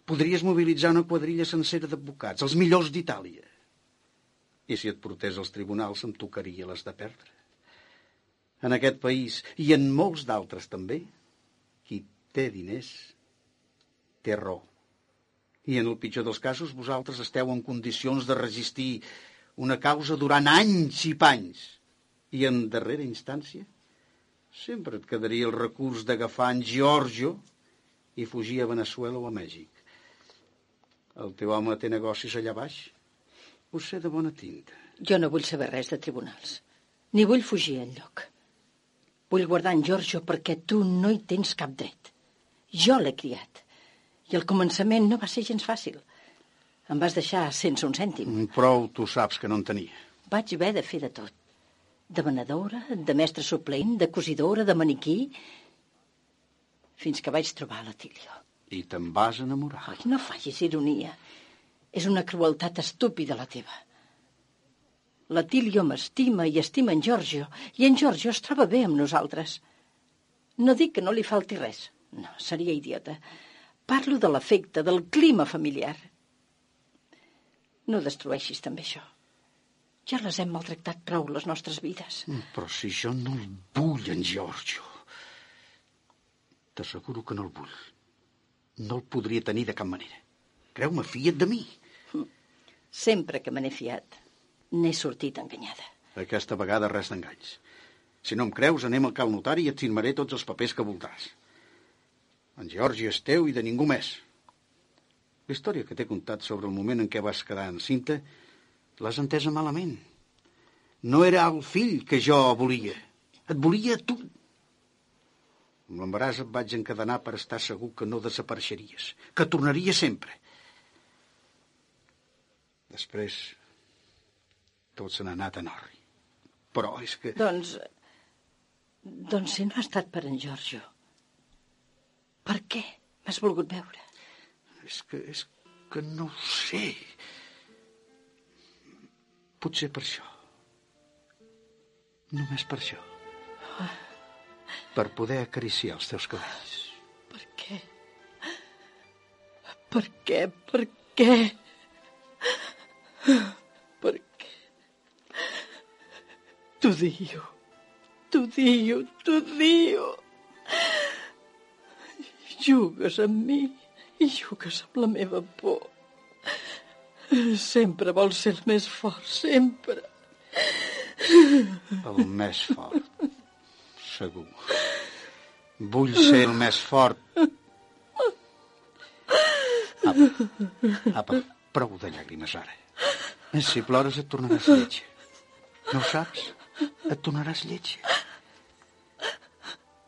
Podries mobilitzar una quadrilla sencera d'advocats, els millors d'Itàlia. I si et portés als tribunals em tocaria les de perdre. En aquest país, i en molts d'altres també, qui té diners té raó. I en el pitjor dels casos, vosaltres esteu en condicions de resistir una causa durant anys i panys. I en darrera instància, sempre et quedaria el recurs d'agafar en Giorgio i fugir a Venezuela o a Mèxic. El teu home té negocis allà baix? Ho sé de bona tinta. Jo no vull saber res de tribunals. Ni vull fugir enlloc. Vull guardar en Giorgio perquè tu no hi tens cap dret. Jo l'he criat. I el començament no va ser gens fàcil. Em vas deixar sense un cèntim. Prou tu saps que no en tenia. Vaig haver de fer de tot. De venedora, de mestre suplent, de cosidora, de maniquí... Fins que vaig trobar la Tilio. I te'n vas enamorar. Ai, no facis ironia. És una crueltat estúpida la teva. La Tilio m'estima i estima en Giorgio, i en Giorgio es troba bé amb nosaltres. No dic que no li falti res. No, seria idiota. Parlo de l'efecte, del clima familiar. No destrueixis també això. Ja les hem maltractat prou, les nostres vides. Però si jo no el vull, en Giorgio. T'asseguro que no el vull. No el podria tenir de cap manera. Creu-me, fia't de mi. Sempre que me n'he fiat, n'he sortit enganyada. Aquesta vegada res d'enganys. Si no em creus, anem al cal notari i et firmaré tots els papers que voldràs. En Georgi és teu i de ningú més. La història que t'he contat sobre el moment en què vas quedar encinta l'has entesa malament. No era el fill que jo volia. Et volia tu. Amb l'embaràs et vaig encadenar per estar segur que no desapareixeries, que tornaria sempre. Després, tot se n'ha anat en orri. Però és que... Doncs... Doncs si no ha estat per en Giorgio, per què m'has volgut veure? És que, és que no ho sé. Potser per això. Només per això. Per poder acariciar els teus cabells. Per què? Per què? Per què? Per T'ho diu. T'ho diu, t'ho diu. Jugues amb mi i jugues amb la meva por. Sempre vols ser el més fort, sempre. El més fort. Segur. Vull ser el més fort. Apa, apa, prou de llàgrimes ara. Si plores et tornaràs lletja. No ho saps? Et tornaràs lletja.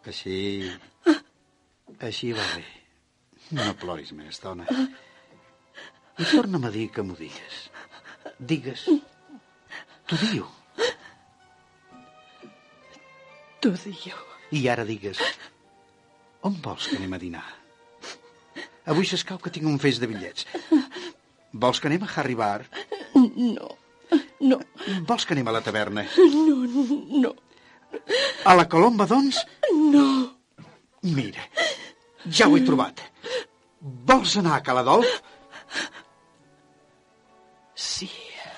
Així... Així va bé. No ploris més, dona. I torna'm a dir que m'ho digues. Digues. T'ho diu. T'ho diu. I ara digues. On vols que anem a dinar? Avui s'escau que tinc un feix de bitllets. Vols que anem a Harry Bar? No. no, Vols que anem a la taverna? no, no, A la Colomba, doncs? no. Mira, ja ho he trobat. Vols anar a Caladolf? Sí,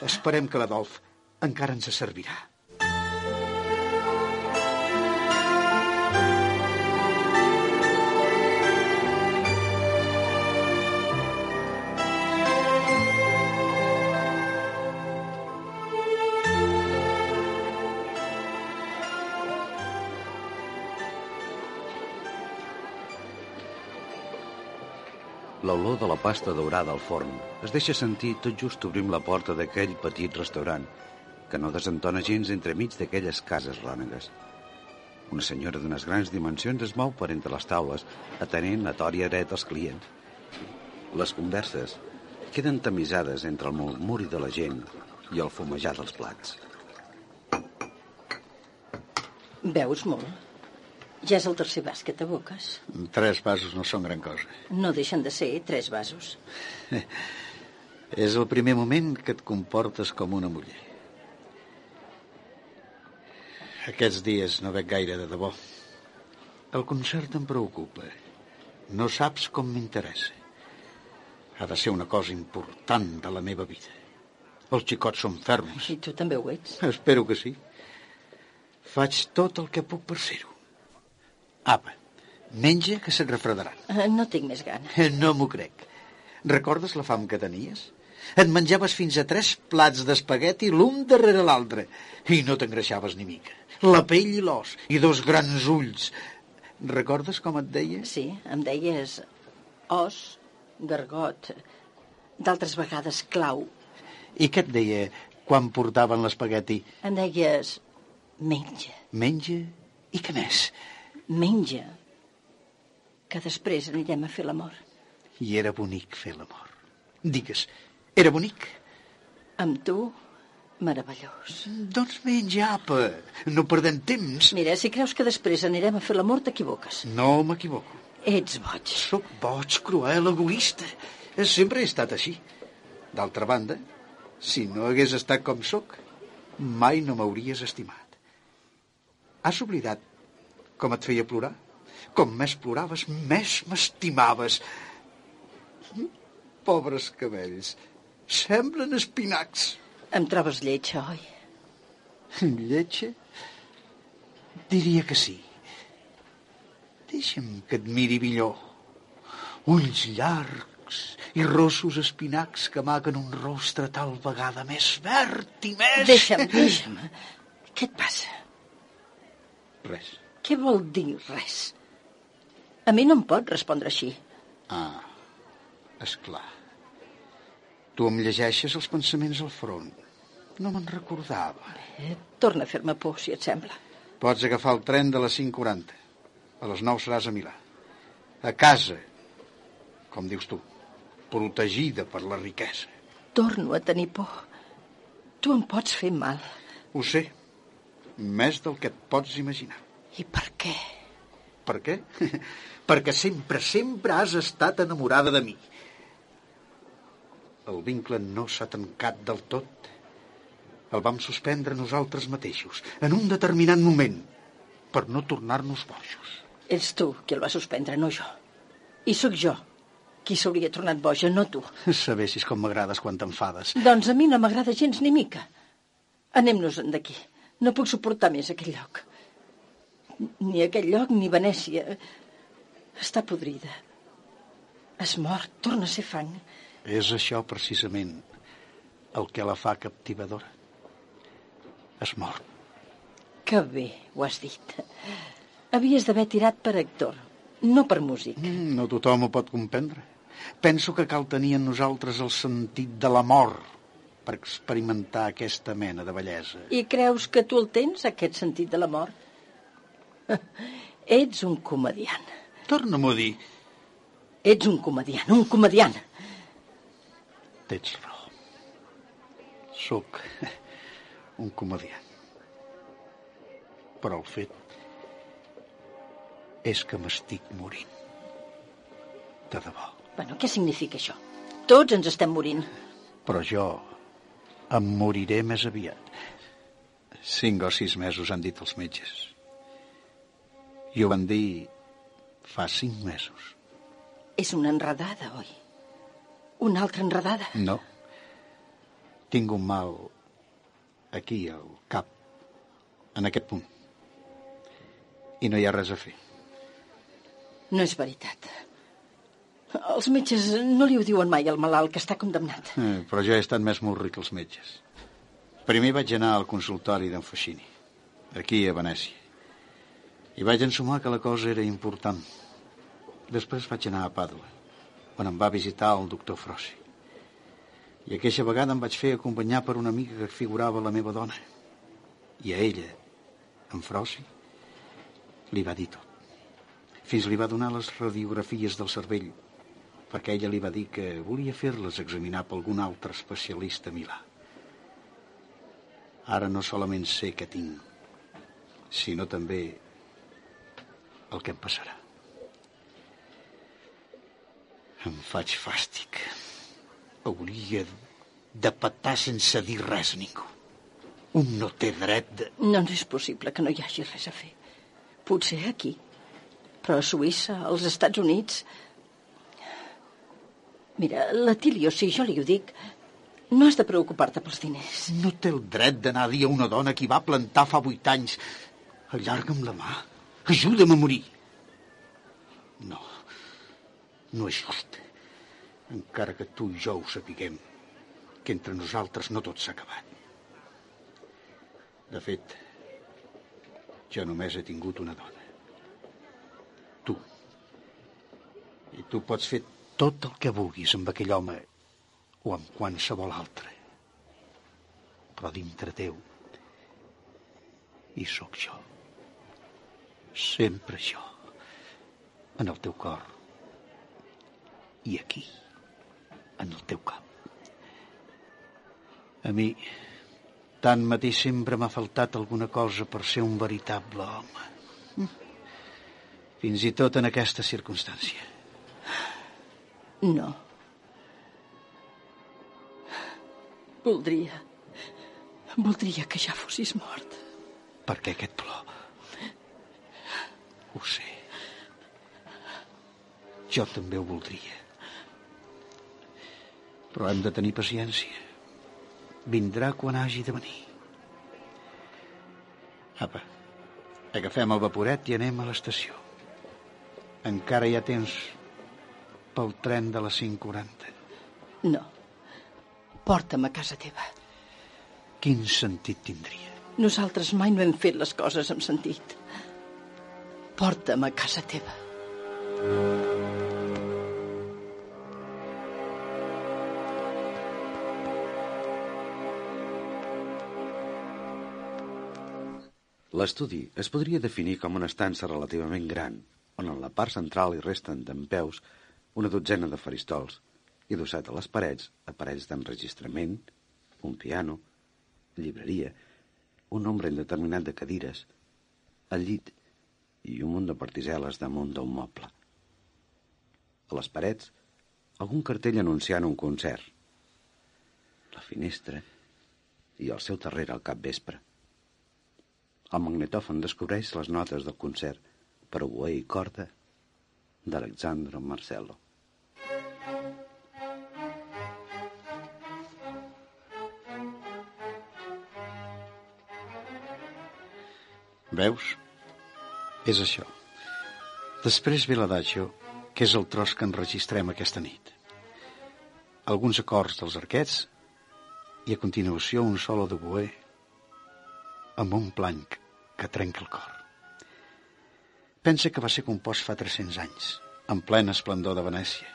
Esperem que l'Adolf encara ens servirà. L'olor de la pasta daurada al forn es deixa sentir tot just obrim la porta d'aquell petit restaurant que no desentona gens entremig d'aquelles cases rònegues. Una senyora d'unes grans dimensions es mou per entre les taules, atenent a tòria dret els clients. Les converses queden tamisades entre el murmuri de la gent i el fumejar dels plats. veus molt? Ja és el tercer vas que t'aboques. Tres vasos no són gran cosa. No deixen de ser tres vasos. (laughs) És el primer moment que et comportes com una muller. Aquests dies no veig gaire de debò. El concert em preocupa. No saps com m'interessa. Ha de ser una cosa important de la meva vida. Els xicots són ferms. I tu també ho ets. Espero que sí. Faig tot el que puc per ser-ho. Apa, menja que se't refredaran. Eh, No tinc més gana. No m'ho crec. Recordes la fam que tenies? Et menjaves fins a tres plats d'espagueti l'un darrere l'altre i no t'engreixaves ni mica. La pell i l'os i dos grans ulls. Recordes com et deia? Sí, em deies os, gargot, d'altres vegades clau. I què et deia quan portaven l'espagueti? Em deies menja, Menja i què més? Menja, que després anirem a fer l'amor. I era bonic fer l'amor. Digues, era bonic? Amb tu, meravellós. Doncs menja, apa. No perdem temps. Mira, si creus que després anirem a fer l'amor, t'equivoques. No m'equivoco. Ets boig. Sóc boig, cruel, egoista. Sempre he estat així. D'altra banda, si no hagués estat com sóc, mai no m'hauries estimat. Has oblidat com et feia plorar? Com més ploraves, més m'estimaves. Pobres cabells, semblen espinacs. Em trobes lletja, oi? Lletja? Diria que sí. Deixa'm que et miri millor. Ulls llargs i rossos espinacs que amaguen un rostre tal vegada més verd i més... Deixa'm, deixa'm. Què et passa? Res. Què vol dir res? A mi no em pot respondre així. Ah, és clar. Tu em llegeixes els pensaments al front. No me'n recordava. Eh, torna a fer-me por, si et sembla. Pots agafar el tren de les 5.40. A les 9 seràs a Milà. A casa, com dius tu, protegida per la riquesa. Torno a tenir por. Tu em pots fer mal. Ho sé, més del que et pots imaginar. I per què? Per què? (laughs) Perquè sempre, sempre has estat enamorada de mi. El vincle no s'ha tancat del tot. El vam suspendre nosaltres mateixos, en un determinat moment, per no tornar-nos bojos. Ets tu qui el va suspendre, no jo. I sóc jo qui s'hauria tornat boja, no tu. (laughs) Sabessis com m'agrades quan t'enfades. Doncs a mi no m'agrada gens ni mica. Anem-nos-en d'aquí. No puc suportar més aquell lloc. Ni aquell lloc ni Venècia. Està podrida. Es mor, torna a ser fang. És això precisament el que la fa captivadora. És mort. Que bé, ho has dit. Havies d'haver tirat per actor, no per músic. Mm, No tothom ho pot comprendre. Penso que cal tenir en nosaltres el sentit de l'amor per experimentar aquesta mena de bellesa. I creus que tu el tens, aquest sentit de l'amor? (laughs) Ets un comediant. Torna-m'ho a dir. Ets un comediant, un comediant. Tens raó. Soc (laughs) un comediant. Però el fet és que m'estic morint. De debò. Bueno, què significa això? Tots ens estem morint. Però jo Em moriré més aviat. Cinc o sis mesos han dit els metges. I ho van dir fa cinc mesos. És una enredada, oi? Una altra enredada? No. Tinc un mal aquí, al cap, en aquest punt. I no hi ha res a fer. No és veritat. Els metges no li ho diuen mai al malalt que està condemnat. Eh, però jo he estat més murri que els metges. Primer vaig anar al consultori d'en Feixini, aquí a Venècia. I vaig ensumar que la cosa era important. Després vaig anar a Pàdua, on em va visitar el doctor Frossi. I aquella vegada em vaig fer acompanyar per una amiga que figurava la meva dona. I a ella, en Frossi, li va dir tot. Fins li va donar les radiografies del cervell, perquè ella li va dir que volia fer-les examinar per algun altre especialista a Milà. Ara no solament sé què tinc, sinó també el que em passarà. Em faig fàstic. Hauria de patar sense dir res a ningú. Un no té dret de... No, no és possible que no hi hagi res a fer. Potser aquí. Però a Suïssa, als Estats Units... Mira, la Tilio, si jo li ho dic, no has de preocupar-te pels diners. No té el dret d'anar a dir a una dona que va plantar fa vuit anys allarga'm la mà, ajuda'm a morir. No, no és just. Encara que tu i jo ho sapiguem, que entre nosaltres no tot s'ha acabat. De fet, jo només he tingut una dona. Tu. I tu pots fer tot el que vulguis amb aquell home o amb qualsevol altre. Però dintre teu hi sóc jo. Sempre jo. En el teu cor. I aquí. En el teu cap. A mi, tant mateix sempre m'ha faltat alguna cosa per ser un veritable home. Fins i tot en aquesta circumstància. No. Voldria... Voldria que ja fossis mort. Per què aquest plor? Ho sé. Jo també ho voldria. Però hem de tenir paciència. Vindrà quan hagi de venir. Apa, agafem el vaporet i anem a l'estació. Encara hi ha temps pel tren de les 5.40. No. Porta'm a casa teva. Quin sentit tindria? Nosaltres mai no hem fet les coses amb sentit. Porta'm a casa teva. L'estudi es podria definir com una estança relativament gran, on en la part central hi resten dempeus una dotzena de faristols i adossat a les parets aparells d'enregistrament, un piano, llibreria, un nombre indeterminat de cadires, el llit i un munt de partiseles damunt d'un moble. A les parets, algun cartell anunciant un concert. La finestra i al seu darrere al capvespre. El magnetòfon descobreix les notes del concert per oboe i corda d'Alexandro Marcelo. Veus? És això. Després ve l'adagio, que és el tros que enregistrem aquesta nit. Alguns acords dels arquets i a continuació un solo de boer amb un planc que trenca el cor. Pensa que va ser compost fa 300 anys, en plena esplendor de Venècia.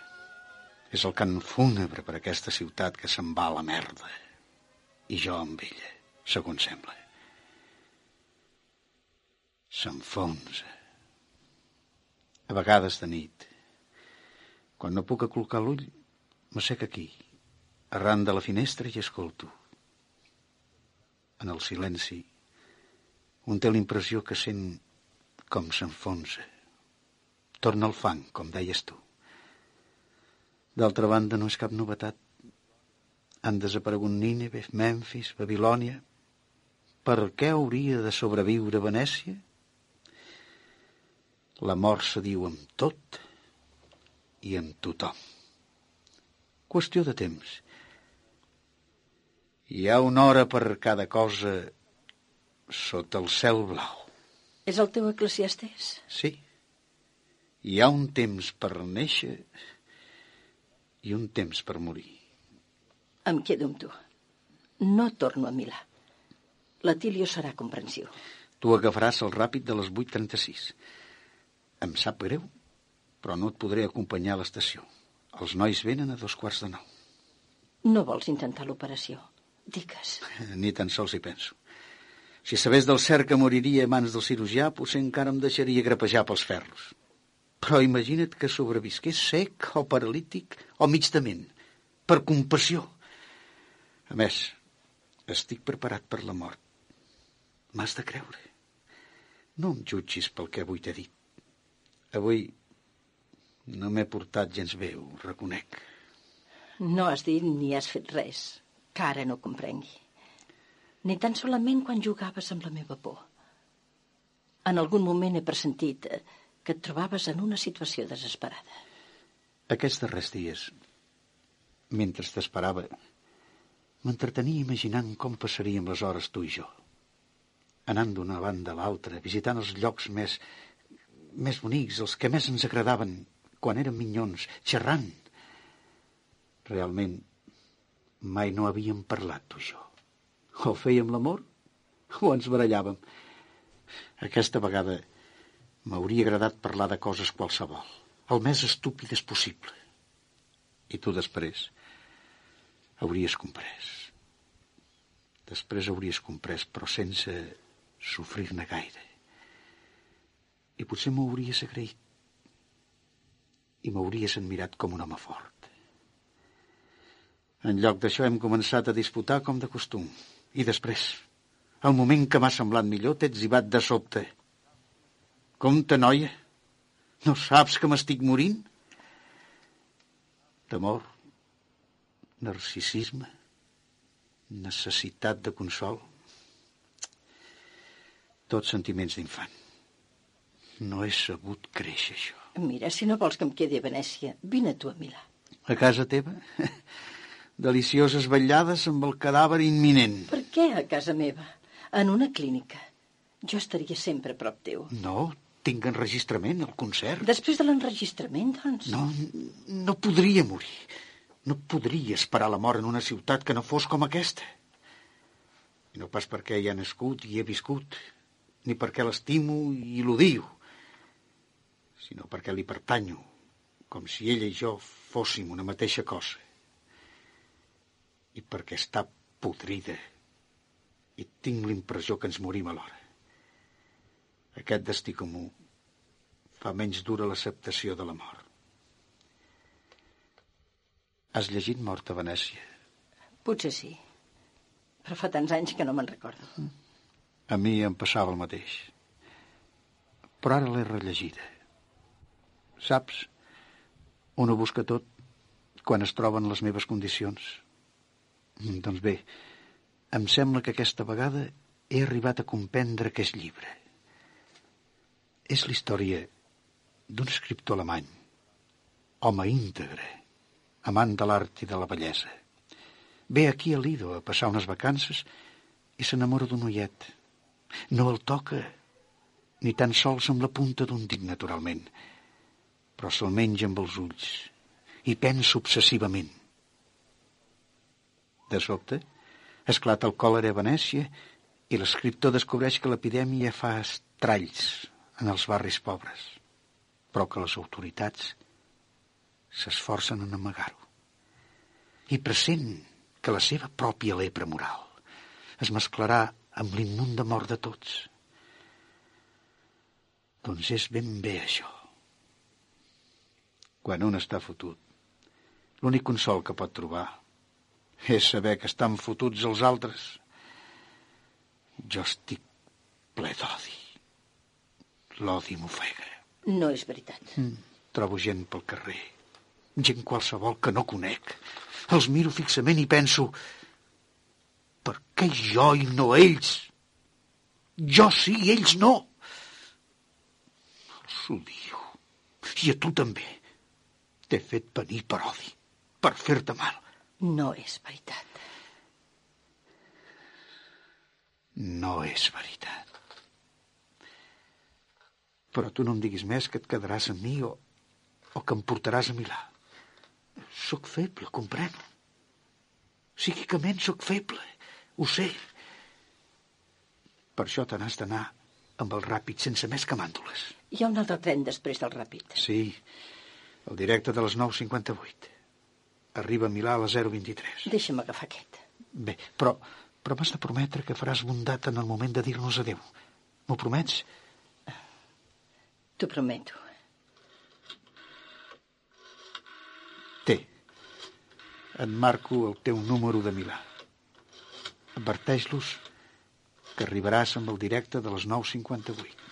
És el cant fúnebre per aquesta ciutat que se'n va a la merda. I jo amb ella, segons sembla. S'enfonsa. A vegades de nit, quan no puc acolocar l'ull, m'assec aquí, arran de la finestra i escolto. En el silenci, un té la impressió que sent com s'enfonsa. Torna al fang, com deies tu. D'altra banda, no és cap novetat. Han desaparegut Nínive, Memphis, Babilònia. Per què hauria de sobreviure Venècia? La mort se diu amb tot i amb tothom. Qüestió de temps. Hi ha una hora per cada cosa sota el cel blau. És el teu eclesiastès? Sí. Hi ha un temps per néixer i un temps per morir. Em quedo amb tu. No torno a Milà. La Tilio serà comprensiu. Tu agafaràs el ràpid de les 8.36. Em sap greu, però no et podré acompanyar a l'estació. Els nois venen a dos quarts de nou. No vols intentar l'operació? Digues. (laughs) Ni tan sols hi penso. Si sabés del cert que moriria a mans del cirurgià, potser encara em deixaria grapejar pels ferros. Però imagina't que sobrevisqués sec o paralític o mig ment, per compassió. A més, estic preparat per la mort. M'has de creure. No em jutgis pel que avui t'he dit. Avui no m'he portat gens bé, ho reconec. No has dit ni has fet res, que ara no comprengui. Ni tan solament quan jugaves amb la meva por. En algun moment he pressentit eh, que et trobaves en una situació desesperada. Aquests darrers dies, mentre t'esperava, m'entretenia imaginant com passaríem les hores tu i jo. Anant d'una banda a l'altra, visitant els llocs més, més bonics, els que més ens agradaven quan érem minyons, xerrant. Realment, mai no havíem parlat tu i jo. O fèiem l'amor o ens barallàvem. Aquesta vegada M'hauria agradat parlar de coses qualsevol, el més estúpides possible. I tu després hauries comprès. Després hauries comprès, però sense sofrir-ne gaire. I potser m'hauries agraït. I m'hauries admirat com un home fort. En lloc d'això hem començat a disputar com de costum. I després, el moment que m'ha semblat millor, t'he etzibat de sobte. Compte, noia. No saps que m'estic morint? Temor, narcisisme, necessitat de consol. Tots sentiments d'infant. No he sabut créixer, això. Mira, si no vols que em quedi a Venècia, vine tu a Milà. A casa teva? (laughs) Delicioses vetllades amb el cadàver imminent. Per què a casa meva? En una clínica. Jo estaria sempre a prop teu. No, tinc enregistrament, el concert. Després de l'enregistrament, doncs? No, no podria morir. No podria esperar la mort en una ciutat que no fos com aquesta. I no pas perquè hi ha nascut i he viscut, ni perquè l'estimo i l'odio, sinó perquè li pertanyo, com si ella i jo fóssim una mateixa cosa. I perquè està podrida i tinc l'impressió que ens morim alhora. Aquest destí comú fa menys dura l'acceptació de la mort. Has llegit Mort a Venècia? Potser sí, però fa tants anys que no me'n recordo. A mi em passava el mateix. Però ara l'he rellegida. Saps, un ho busca tot quan es troben les meves condicions. Doncs bé, em sembla que aquesta vegada he arribat a comprendre aquest llibre és la història d'un escriptor alemany, home íntegre, amant de l'art i de la bellesa. Ve aquí a Lido a passar unes vacances i s'enamora d'un noiet. No el toca, ni tan sols amb la punta d'un dit, naturalment, però se'l menja amb els ulls i pensa obsessivament. De sobte, esclata el còlera a Venècia i l'escriptor descobreix que l'epidèmia fa estralls en els barris pobres, però que les autoritats s'esforcen en amagar-ho. I present que la seva pròpia lepra moral es mesclarà amb l'immunda mort de tots. Doncs és ben bé això. Quan un està fotut, l'únic consol que pot trobar és saber que estan fotuts els altres. Jo estic ple d'odi. L'odi m'ofega. No és veritat. Mm. Trobo gent pel carrer. Gent qualsevol que no conec. Els miro fixament i penso... Per què jo i no ells? Jo sí, ells no. Els odio. I a tu també. T'he fet venir per odi, per fer-te mal. No és veritat. No és veritat. Però tu no em diguis més que et quedaràs amb mi o, o que em portaràs a Milà. Soc feble, compreno. Psíquicament sóc feble, ho sé. Per això te n'has d'anar amb el ràpid sense més que màndoles. Hi ha un altre tren després del ràpid. Sí, el directe de les 9.58. Arriba a Milà a les 0.23. Deixa'm agafar aquest. Bé, però, però m'has de prometre que faràs bondat en el moment de dir-nos adeu. M'ho promets? T'ho prometo. Té. Et marco el teu número de Milà. Adverteix-los que arribaràs amb el directe de les 9.58.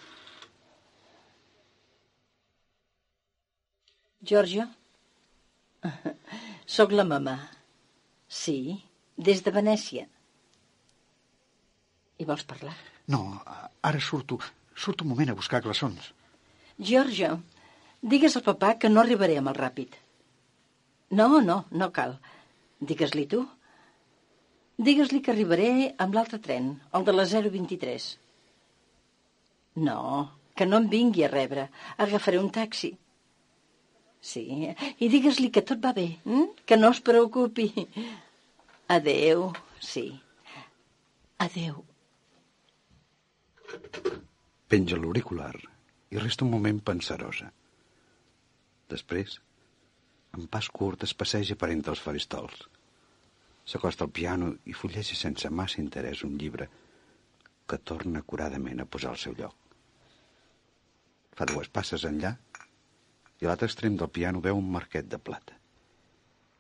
Giorgio? (laughs) Soc la mamà. Sí, des de Venècia. I vols parlar? No, ara surto, surto un moment a buscar glaçons. Giorgio, digues al papà que no arribaré amb el ràpid. No, no, no cal. Digues-li tu. Digues-li que arribaré amb l'altre tren, el de la 023. No, que no em vingui a rebre. Agafaré un taxi. Sí, i digues-li que tot va bé, hm? que no es preocupi. Adeu, sí. Adeu. Penja l'auricular i resta un moment pensarosa. Després, en pas curt, es passeja per entre els faristols. S'acosta al piano i fulleja sense massa interès un llibre que torna acuradament a posar al seu lloc. Fa dues passes enllà i a l'altre extrem del piano veu un marquet de plata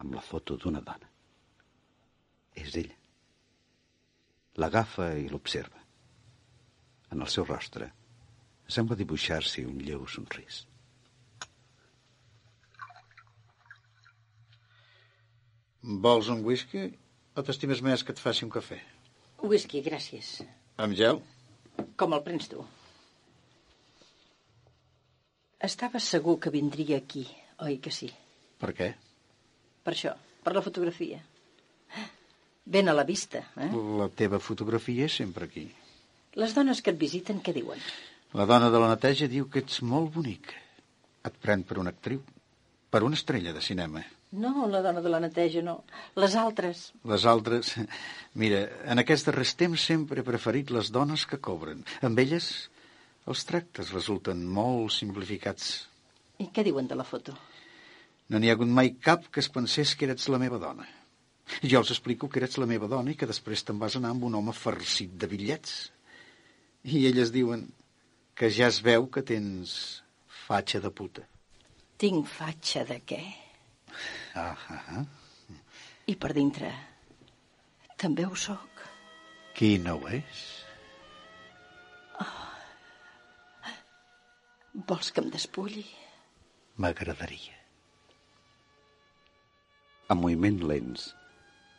amb la foto d'una dona. És ella. L'agafa i l'observa. En el seu rostre sembla dibuixar-s'hi un lleu somrís. Vols un whisky o t'estimes més que et faci un cafè? Whisky, gràcies. Amb gel? Com el prens tu? Estava segur que vindria aquí, oi que sí? Per què? Per això, per la fotografia. Ben a la vista, eh? La teva fotografia és sempre aquí. Les dones que et visiten, què diuen? La dona de la neteja diu que ets molt bonic. Et pren per una actriu, per una estrella de cinema. No, la dona de la neteja, no. Les altres. Les altres... (laughs) Mira, en aquest darrer temps sempre he preferit les dones que cobren. Amb elles els tractes resulten molt simplificats. I què diuen de la foto? No n'hi ha hagut mai cap que es pensés que eres la meva dona. Jo els explico que eres la meva dona i que després te'n vas anar amb un home farcit de bitllets. I elles diuen que ja es veu que tens fatxa de puta. Tinc fatxa de què? Ah, ah, ah. I per dintre també ho sóc. Qui no ho és? Vols que em despulli? M'agradaria. Amb moviments lents,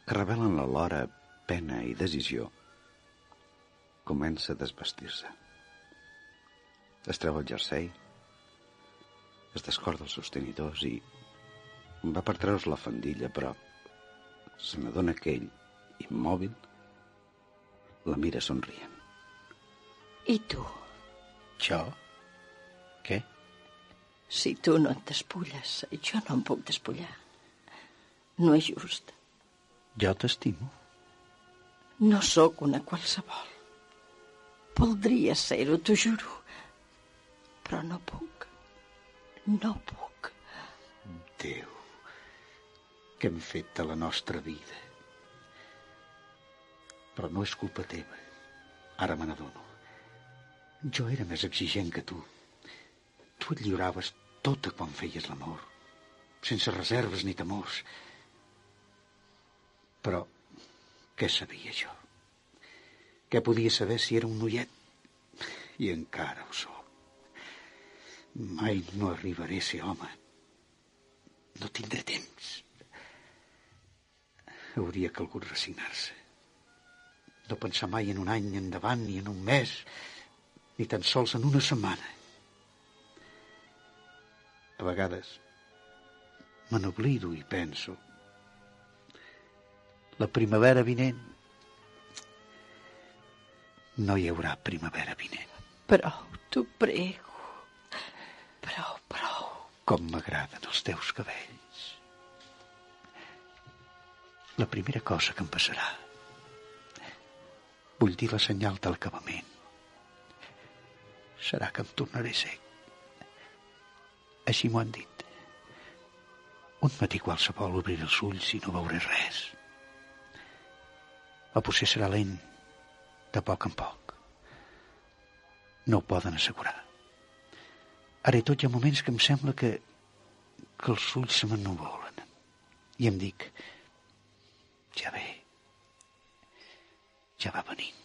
que revelen alhora pena i decisió, comença a desvestir-se. Es treu el jersei, es descorda els sostenidors i va per treure's la fandilla, però se n'adona que ell, immòbil, la mira somrient. I tu? Jo? Què? Si tu no et despulles, jo no em puc despullar. No és just. Jo t'estimo. No sóc una qualsevol. Voldria ser-ho, t'ho juro. Però no puc. No puc. Déu, què hem fet de la nostra vida? Però no és culpa teva. Ara me n'adono. Jo era més exigent que tu. Tu et lliuraves tota quan feies l'amor, sense reserves ni temors. Però què sabia jo? Què podia saber si era un noiet? I encara ho sóc. Mai no arribaré a ser home. No tindré temps. Hauria calgut resignar-se. No pensar mai en un any endavant, ni en un mes, ni tan sols en una setmana. A vegades me n'oblido i penso la primavera vinent no hi haurà primavera vinent. Prou, t'ho prego. Prou, prou. Com m'agraden els teus cabells. La primera cosa que em passarà vull dir la senyal de l'acabament serà que em tornaré sec. Així m'ho han dit. Un matí qualsevol obriré els ulls i no veuré res. O potser serà lent, de poc en poc. No ho poden assegurar. Ara tot hi ha moments que em sembla que, que els ulls se m'ennuvolen. I em dic, ja ve, ja va venint.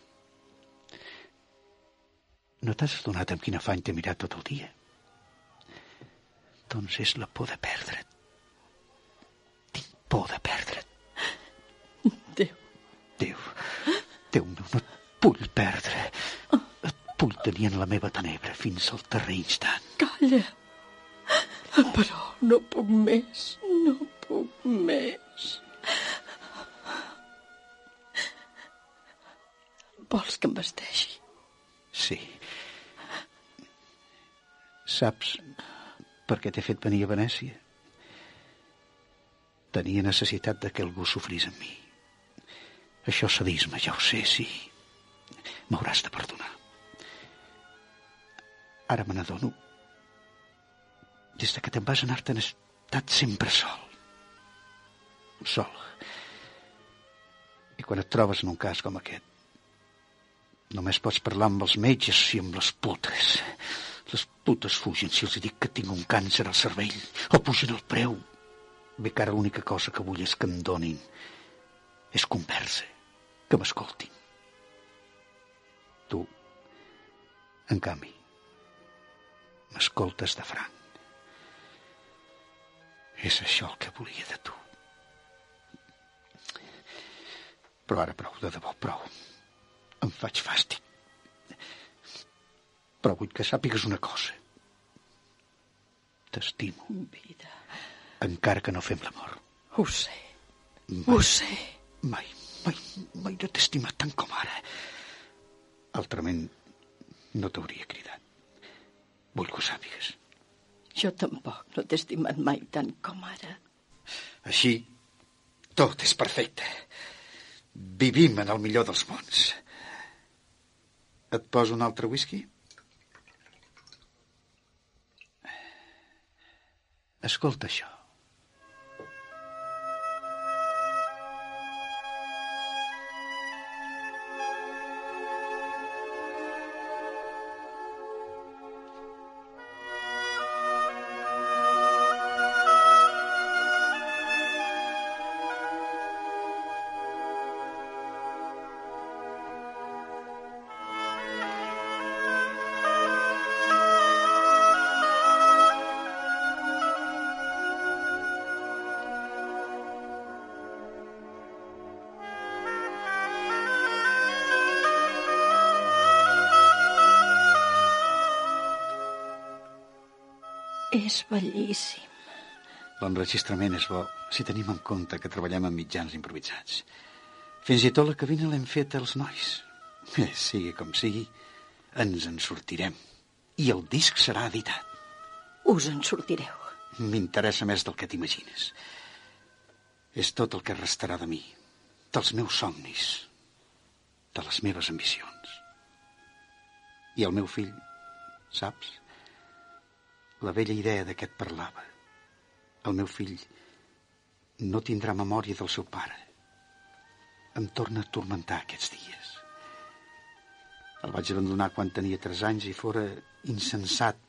No t'has adonat amb quin afany t'he mirat tot el dia? Doncs és la por de perdre't. Tinc por de perdre't. Déu. Déu, Déu meu, no et vull perdre. Et vull tenir en la meva tenebra fins al darrer instant. Calla. Però no puc més, no puc més. Vols que em vesteixi? Sí. Saps per què t'he fet venir a Venècia? Tenia necessitat de que algú sofrís amb mi. Això és sadisme, ja ho sé, sí. M'hauràs de perdonar. Ara me n'adono. Des de que te'n vas anar t'han estat sempre sol. Sol. I quan et trobes en un cas com aquest, només pots parlar amb els metges i amb les putes. Les putes fugen si els dic que tinc un càncer al cervell o pugen el preu. Bé que ara l'única cosa que vull és que em donin és conversa, que m'escoltin. Tu, en canvi, m'escoltes de franc. És això el que volia de tu. Però ara prou, de debò, prou. Em faig fàstic. Però vull que sàpigues una cosa. T'estimo, Vida, encara que no fem l'amor. ho sé, ho sé. Mai, mai, mai no t'he estimat tant com ara. Altrament, no t'hauria cridat. Vull que ho sàpigues. Jo tampoc no t'he estimat mai tant com ara. Així, tot és perfecte. Vivim en el millor dels mons. Et poso un altre whisky? Escolta això. És bellíssim. L'enregistrament és bo si tenim en compte que treballem amb mitjans improvisats. Fins i tot la cabina l'hem fet els nois. Bé, sigui com sigui, ens en sortirem. I el disc serà editat. Us en sortireu. M'interessa més del que t'imagines. És tot el que restarà de mi, dels meus somnis, de les meves ambicions. I el meu fill, saps? La vella idea de què et parlava. El meu fill no tindrà memòria del seu pare. Em torna a tormentar aquests dies. El vaig abandonar quan tenia tres anys i fora insensat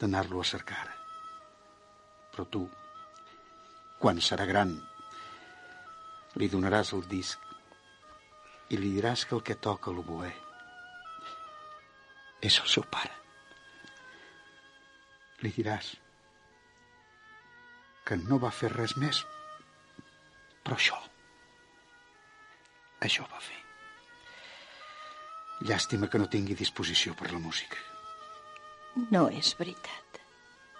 d'anar-lo a cercar. Però tu, quan serà gran, li donaràs el disc i li diràs que el que toca l'oboè és el seu pare. Li diràs que no va fer res més, però això, Això va fer. Llàstima que no tingui disposició per la música. No és veritat.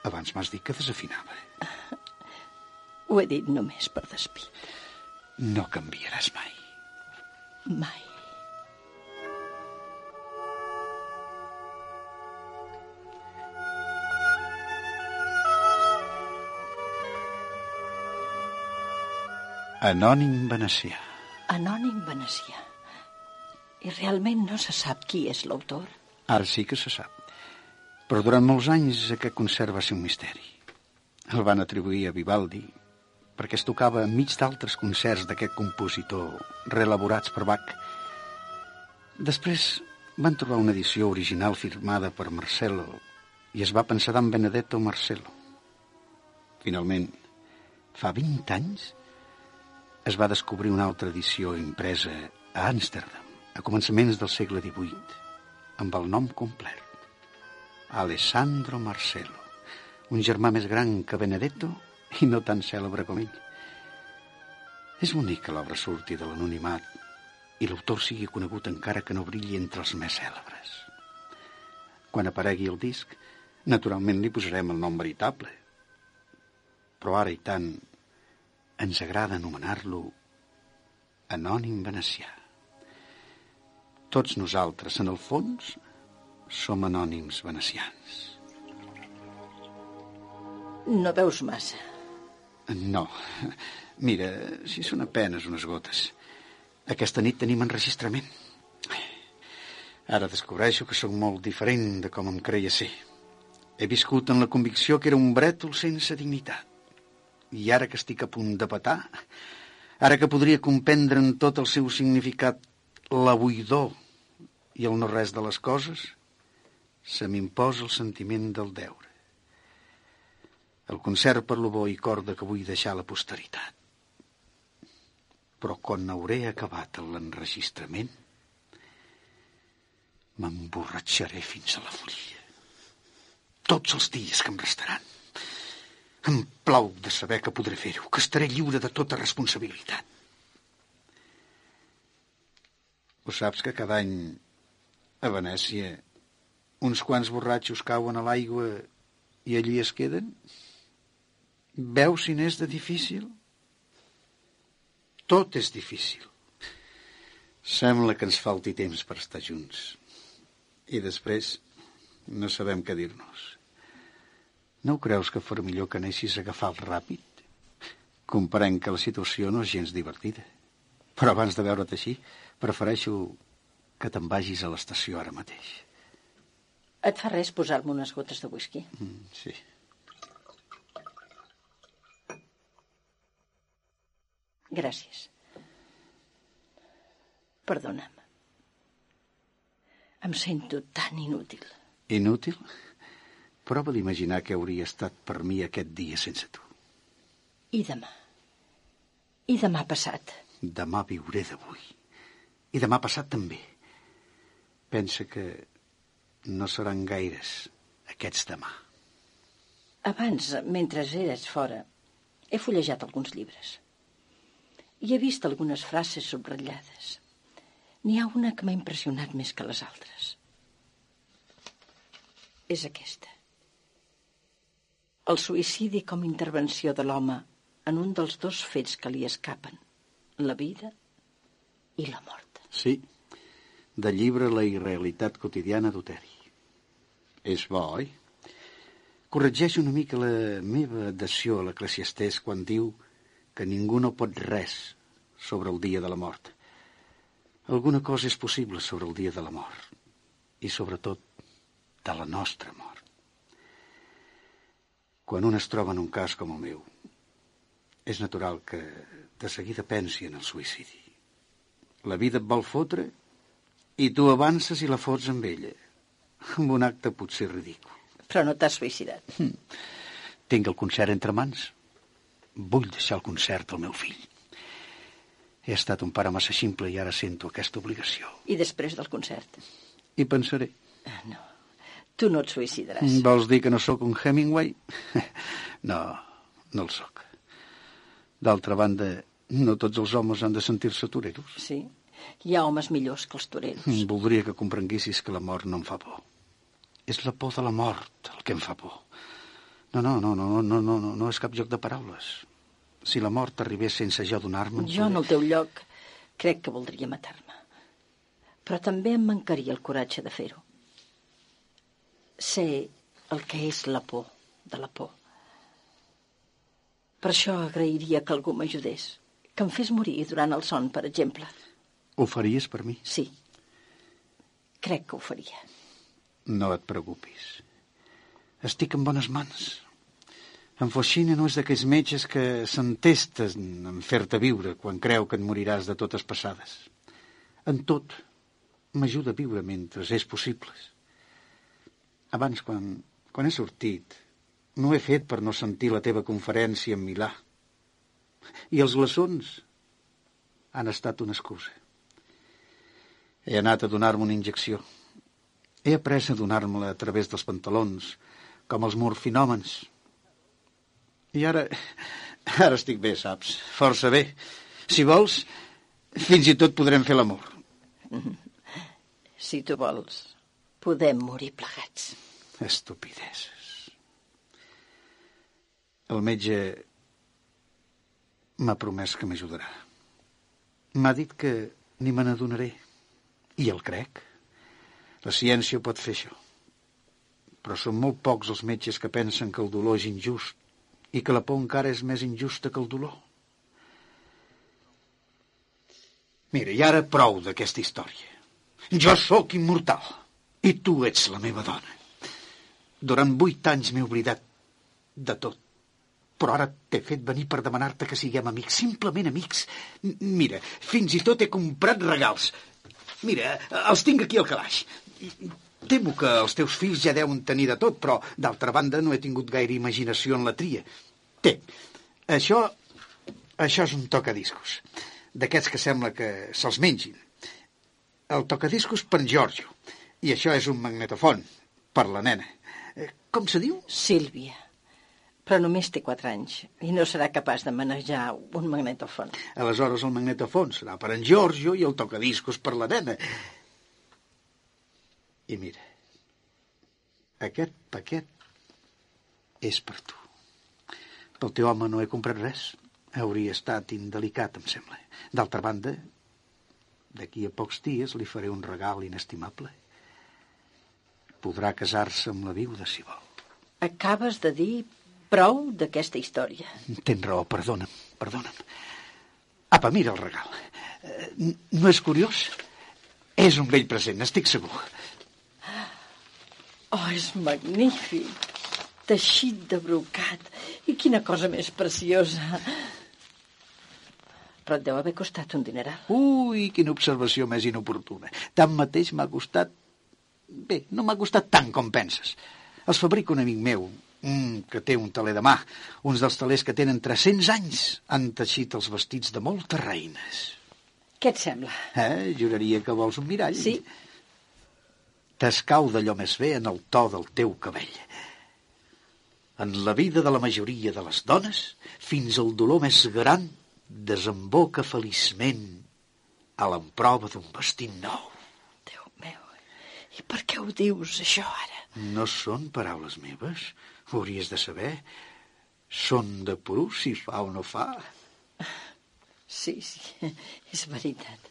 Abans m'has dit que desafinava. Ho he dit només per despit. No canviaràs mai. Mai. Anònim venecià. Anònim venecià. I realment no se sap qui és l'autor? Ara sí que se sap. Però durant molts anys aquest concert va ser un misteri. El van atribuir a Vivaldi perquè es tocava enmig d'altres concerts d'aquest compositor reelaborats per Bach. Després van trobar una edició original firmada per Marcelo i es va pensar en Benedetto Marcelo. Finalment, fa 20 anys, es va descobrir una altra edició impresa a Amsterdam, a començaments del segle XVIII, amb el nom complet. Alessandro Marcelo, un germà més gran que Benedetto i no tan cèlebre com ell. És bonic que l'obra surti de l'anonimat i l'autor sigui conegut encara que no brilli entre els més cèlebres. Quan aparegui el disc, naturalment li posarem el nom veritable. Però ara i tant ens agrada anomenar-lo Anònim Venecià. Tots nosaltres, en el fons, som anònims venecians. No veus massa. No. Mira, si són apenes unes gotes. Aquesta nit tenim enregistrament. Ara descobreixo que sóc molt diferent de com em creia ser. He viscut en la convicció que era un brètol sense dignitat. I ara que estic a punt de petar, ara que podria comprendre en tot el seu significat la buidor i el no res de les coses, se m'imposa el sentiment del deure. El concert per lo bo i corda que vull deixar a la posteritat. Però quan hauré acabat l'enregistrament, m'emborratxaré fins a la folia. Tots els dies que em restaran. Em plau de saber que podré fer-ho, que estaré lliure de tota responsabilitat. Ho saps que cada any a Venècia uns quants borratxos cauen a l'aigua i allí es queden? Veus si n'és de difícil? Tot és difícil. Sembla que ens falti temps per estar junts. I després no sabem què dir-nos. No ho creus que fos millor que anessis a agafar el ràpid? Comparem que la situació no és gens divertida. Però abans de veure't així, prefereixo que te'n vagis a l'estació ara mateix. Et fa res posar-me unes gotes de whisky? Mm, sí. Gràcies. Perdona'm. Em sento tan inútil. Inútil? Prova d'imaginar què hauria estat per mi aquest dia sense tu. I demà? I demà passat? Demà viuré d'avui. I demà passat també. Pensa que no seran gaires aquests demà. Abans, mentre eres fora, he fullejat alguns llibres. I he vist algunes frases subratllades. N'hi ha una que m'ha impressionat més que les altres. És aquesta. El suïcidi com intervenció de l'home en un dels dos fets que li escapen, la vida i la mort. Sí, del llibre La irrealitat quotidiana d'Oteri. És bo, oi? Corregeix una mica la meva adhesió a l'eclesiastès quan diu que ningú no pot res sobre el dia de la mort. Alguna cosa és possible sobre el dia de la mort i, sobretot, de la nostra mort. Quan un es troba en un cas com el meu, és natural que de seguida pensi en el suïcidi. La vida et vol fotre i tu avances i la fots amb ella. Amb un acte potser ridícul. Però no t'has suïcidat. Hm. Tinc el concert entre mans. Vull deixar el concert al meu fill. He estat un pare massa ximple i ara sento aquesta obligació. I després del concert? I pensaré. Ah, no, tu no et suïcidaràs. Vols dir que no sóc un Hemingway? (laughs) No, no el sóc. D'altra banda, no tots els homes han de sentir-se toreros. Sí, Hi ha homes millors que els toreros. Mm, Voldria que comprenguessis que la mort no em fa por. És la por de la mort el que em fa por. No, no, no, no, no, no, no, no és cap joc de paraules. Si la mort arribés sense jo donar-me'n... Jo, en el teu lloc, crec que voldria matar-me. Però també em mancaria el coratge de fer-ho. Sé el que és la por, de la por. Per això agrairia que algú m'ajudés. Que em fes morir durant el son, per exemple. Ho faries per mi? Sí. Crec que ho faria. No et preocupis. Estic en bones mans. En Foixina no és d'aquells metges que s'entesten en fer-te viure quan creu que et moriràs de totes passades. En tot, m'ajuda a viure mentre és possible. Abans, quan, quan he sortit, no he fet per no sentir la teva conferència en Milà. I els glaçons han estat una excusa. He anat a donar-me una injecció. He après a donar-me-la a través dels pantalons, com els morfinòmens. I ara... Ara estic bé, saps? Força bé. Si vols, fins i tot podrem fer l'amor. Si tu vols, podem morir plegats. Estupideses. El metge m'ha promès que m'ajudarà. M'ha dit que ni me n'adonaré. I el crec. La ciència pot fer això. Però són molt pocs els metges que pensen que el dolor és injust i que la por encara és més injusta que el dolor. Mira, i ara prou d'aquesta història. Jo sóc immortal i tu ets la meva dona. Durant vuit anys m'he oblidat de tot. Però ara t'he fet venir per demanar-te que siguem amics, simplement amics. Mira, fins i tot he comprat regals. Mira, els tinc aquí al calaix. Temo que els teus fills ja deuen tenir de tot, però, d'altra banda, no he tingut gaire imaginació en la tria. Té, això, això és un tocadiscos, d'aquests que sembla que se'ls mengin. El tocadiscos per en Giorgio, i això és un magnetofon, per la nena. Eh, Com se diu? Sílvia. Però només té quatre anys i no serà capaç de manejar un magnetofon. Aleshores el magnetofon serà per en Giorgio i el tocadiscos per la nena. I mira, aquest paquet és per tu. Pel teu home no he comprat res. Hauria estat indelicat, em sembla. D'altra banda, d'aquí a pocs dies li faré un regal inestimable. Podrà casar-se amb la viuda, si vol. Acabes de dir prou d'aquesta història. Tens raó, perdona'm, perdona'm. Apa, mira el regal. Eh, No és curiós? És un vell present, estic segur. Oh, és magnífic. Teixit de brocat. I quina cosa més preciosa. Però et deu haver costat un dineral. Ui, quina observació més inoportuna. Tanmateix m'ha costat... Bé, no m'ha costat tant com penses. Els fabrica un amic meu, mm, que té un taler de mà. Uns dels talers que tenen 300 anys han teixit els vestits de moltes reines. Què et sembla? Eh? Juraria que vols un mirall. Sí. T'escau d'allò més bé en el to del teu cabell. En la vida de la majoria de les dones, fins al dolor més gran desemboca feliçment a l'emprova d'un vestit nou. I per què ho dius, això, ara? No són paraules meves, ho hauries de saber. Són de Perú, si fa o no fa. Sí, sí, (laughs) és veritat.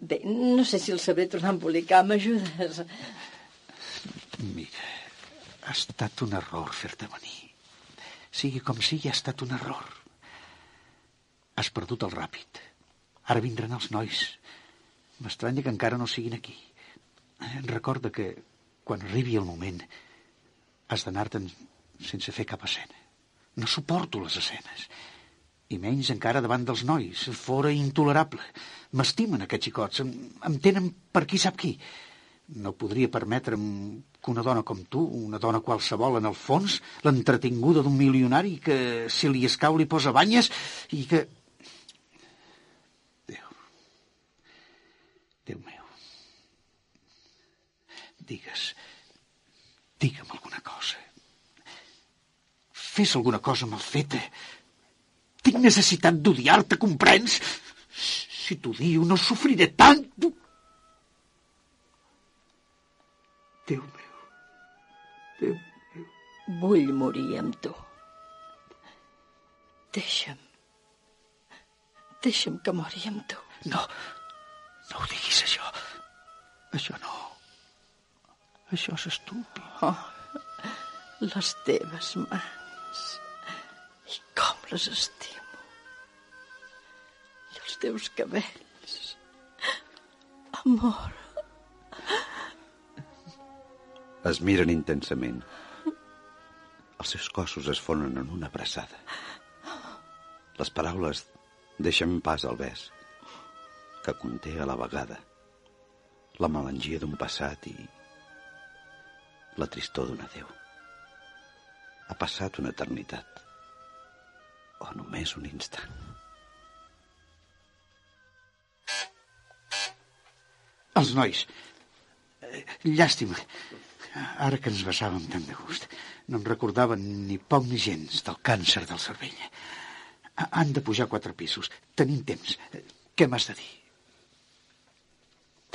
Bé, no sé si el sabré tornar a embolicar. M'ajudes? Mira, ha estat un error fer-te venir. Sigui com sigui, ha estat un error. Has perdut el ràpid. Ara vindran els nois. M'estranya que encara no siguin aquí. Recorda que, quan arribi el moment, has d'anar-te'n sense fer cap escena. No suporto les escenes. I menys encara davant dels nois. Fora intolerable. M'estimen aquests xicots. Em, em tenen per qui sap qui. No podria permetre'm que una dona com tu, una dona qualsevol en el fons, l'entretinguda d'un milionari que si li escau li posa banyes i que... Déu. Déu meu. Digues. Digue'm alguna cosa. Fes alguna cosa mal feta. Tinc necessitat d'odiar-te, comprens? Si t'odio, no sofriré tant. Déu meu. Déu meu. Vull morir amb tu. Deixa'm. Deixa'm que mori amb tu. No, no ho diguis, això. Això no. Això és estúpid. Oh, les teves mans. I com les estimo. I els teus cabells. Amor. Es miren intensament. Els seus cossos es fonen en una abraçada. Les paraules deixen pas al bes, que conté a la vegada la melangia d'un passat i la tristor d'un adeu. Ha passat una eternitat, o només un instant. Els nois. Eh, Llàstima. Ara que ens besàvem tan de gust. No en recordaven ni poc ni gens del càncer del cervell. Ha- Han de pujar quatre pisos. Tenim temps. Què m'has de dir?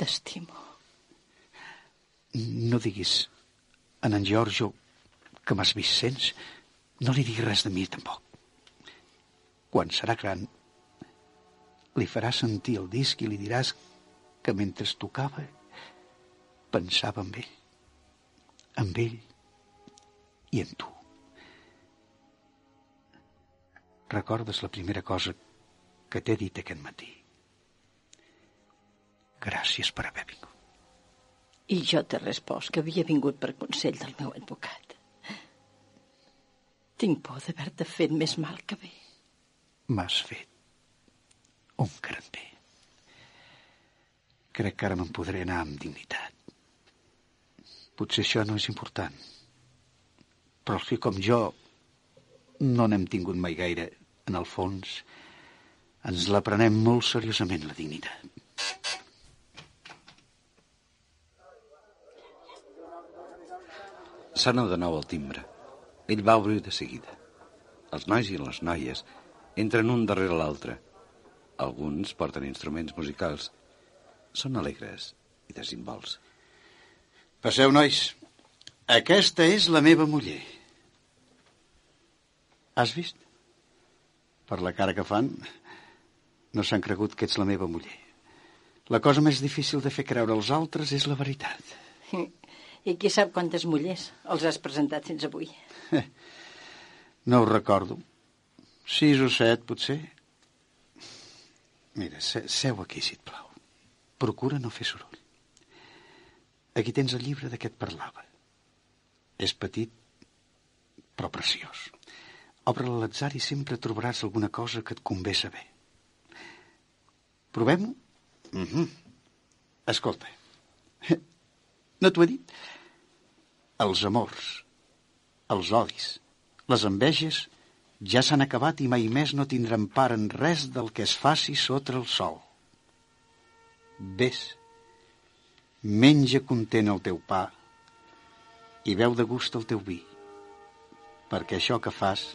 T'estimo. No diguis a en Giorgio que m'has vist sents. No li diguis res de mi, tampoc. Quan serà gran, li faràs sentir el disc i li diràs que mentre tocava pensava en ell. En ell i en tu. Recordes la primera cosa que t'he dit aquest matí? Gràcies per haver vingut. I jo t'he respost que havia vingut per consell del meu advocat. Tinc por d'haver-te fet més mal que bé. M'has fet un gran bé. Crec que ara me'n podré anar amb dignitat. Potser això no és important. Però els que com jo no n'hem tingut mai gaire, en el fons, ens la prenem molt seriosament, la dignitat. Sona de nou el timbre. Ell va obrir de seguida. Els nois i les noies entren un darrere l'altre. Alguns porten instruments musicals. Són alegres i desimbols. Passeu, nois. Aquesta és la meva muller. Has vist? Per la cara que fan, no s'han cregut que ets la meva muller. La cosa més difícil de fer creure als altres és la veritat. (laughs) I qui sap quantes mullers els has presentat fins avui? (laughs) No ho recordo. Sis o set, potser. Mira, se seu aquí, si et plau. Procura no fer soroll. Aquí tens el llibre de què et parlava. És petit, però preciós. Obre-la a l'atzar i sempre trobaràs alguna cosa que et convé saber. Provem-ho? Mm -hmm. Escolta, no t'ho he dit? Els amors, els odis, les enveges ja s'han acabat i mai més no tindran part en res del que es faci sota el sol. Ves, menja content el teu pa i beu de gust el teu vi, perquè això que fas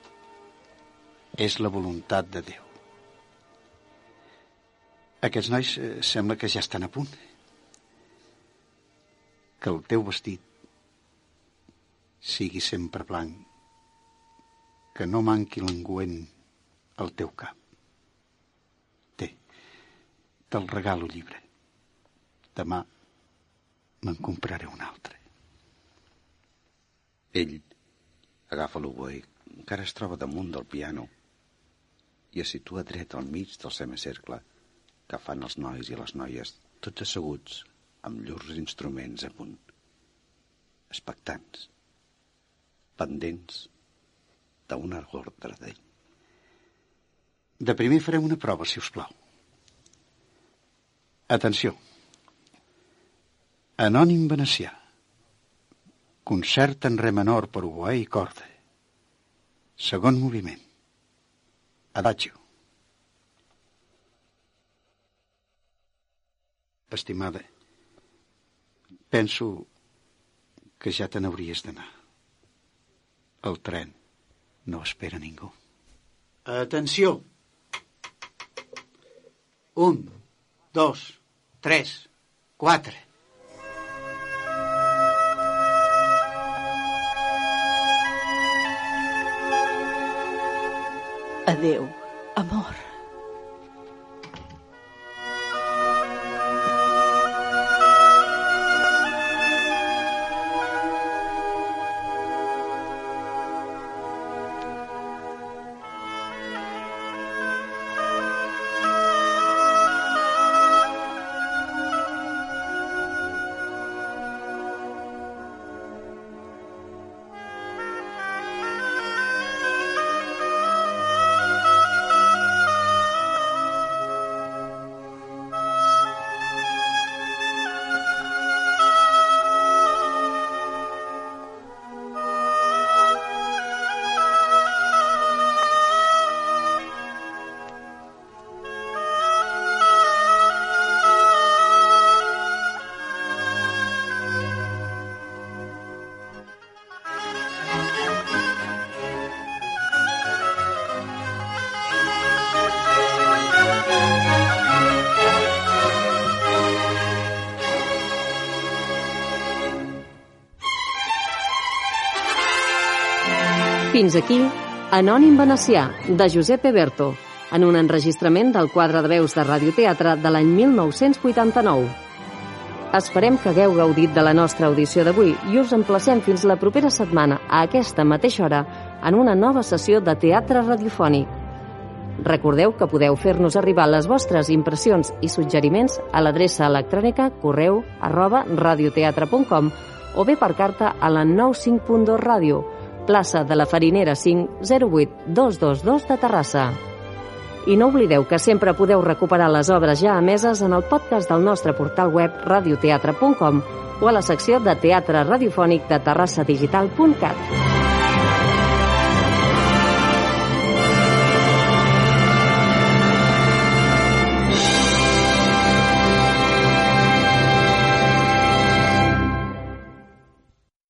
és la voluntat de Déu. Aquests nois eh, sembla que ja estan a punt. Que el teu vestit sigui sempre blanc, que no manqui l'engüent al teu cap. Té, te'l regalo llibre. Demà me'n compraré un altre. Ell agafa l'oboe, encara es troba damunt del piano, i es situa dret al mig del semicercle que fan els nois i les noies, tots asseguts, amb llurs instruments a punt, expectants, pendents d'un ordre d'ell. De primer farem una prova, si us plau. Atenció. Anònim venecià. Concert en re menor per oboè i corda. Segon moviment. Adagio. Estimada, penso que ja te n'hauries d'anar. El tren no espera ningú. Atenció! Un, dos, tres, quatre. Adeu, amor. Fins aquí Anònim Venecià, de Josep Eberto, en un enregistrament del quadre de veus de radioteatre de l'any 1989. Esperem que hagueu gaudit de la nostra audició d'avui i us emplacem fins la propera setmana a aquesta mateixa hora en una nova sessió de teatre radiofònic. Recordeu que podeu fer-nos arribar les vostres impressions i suggeriments a l'adreça electrònica correu arroba radioteatre.com o bé per carta a la 95.2 ràdio, plaça de la Farinera 5 08 222 de Terrassa. I no oblideu que sempre podeu recuperar les obres ja emeses en el podcast del nostre portal web radioteatre.com o a la secció de teatre radiofònic de terrassadigital.cat.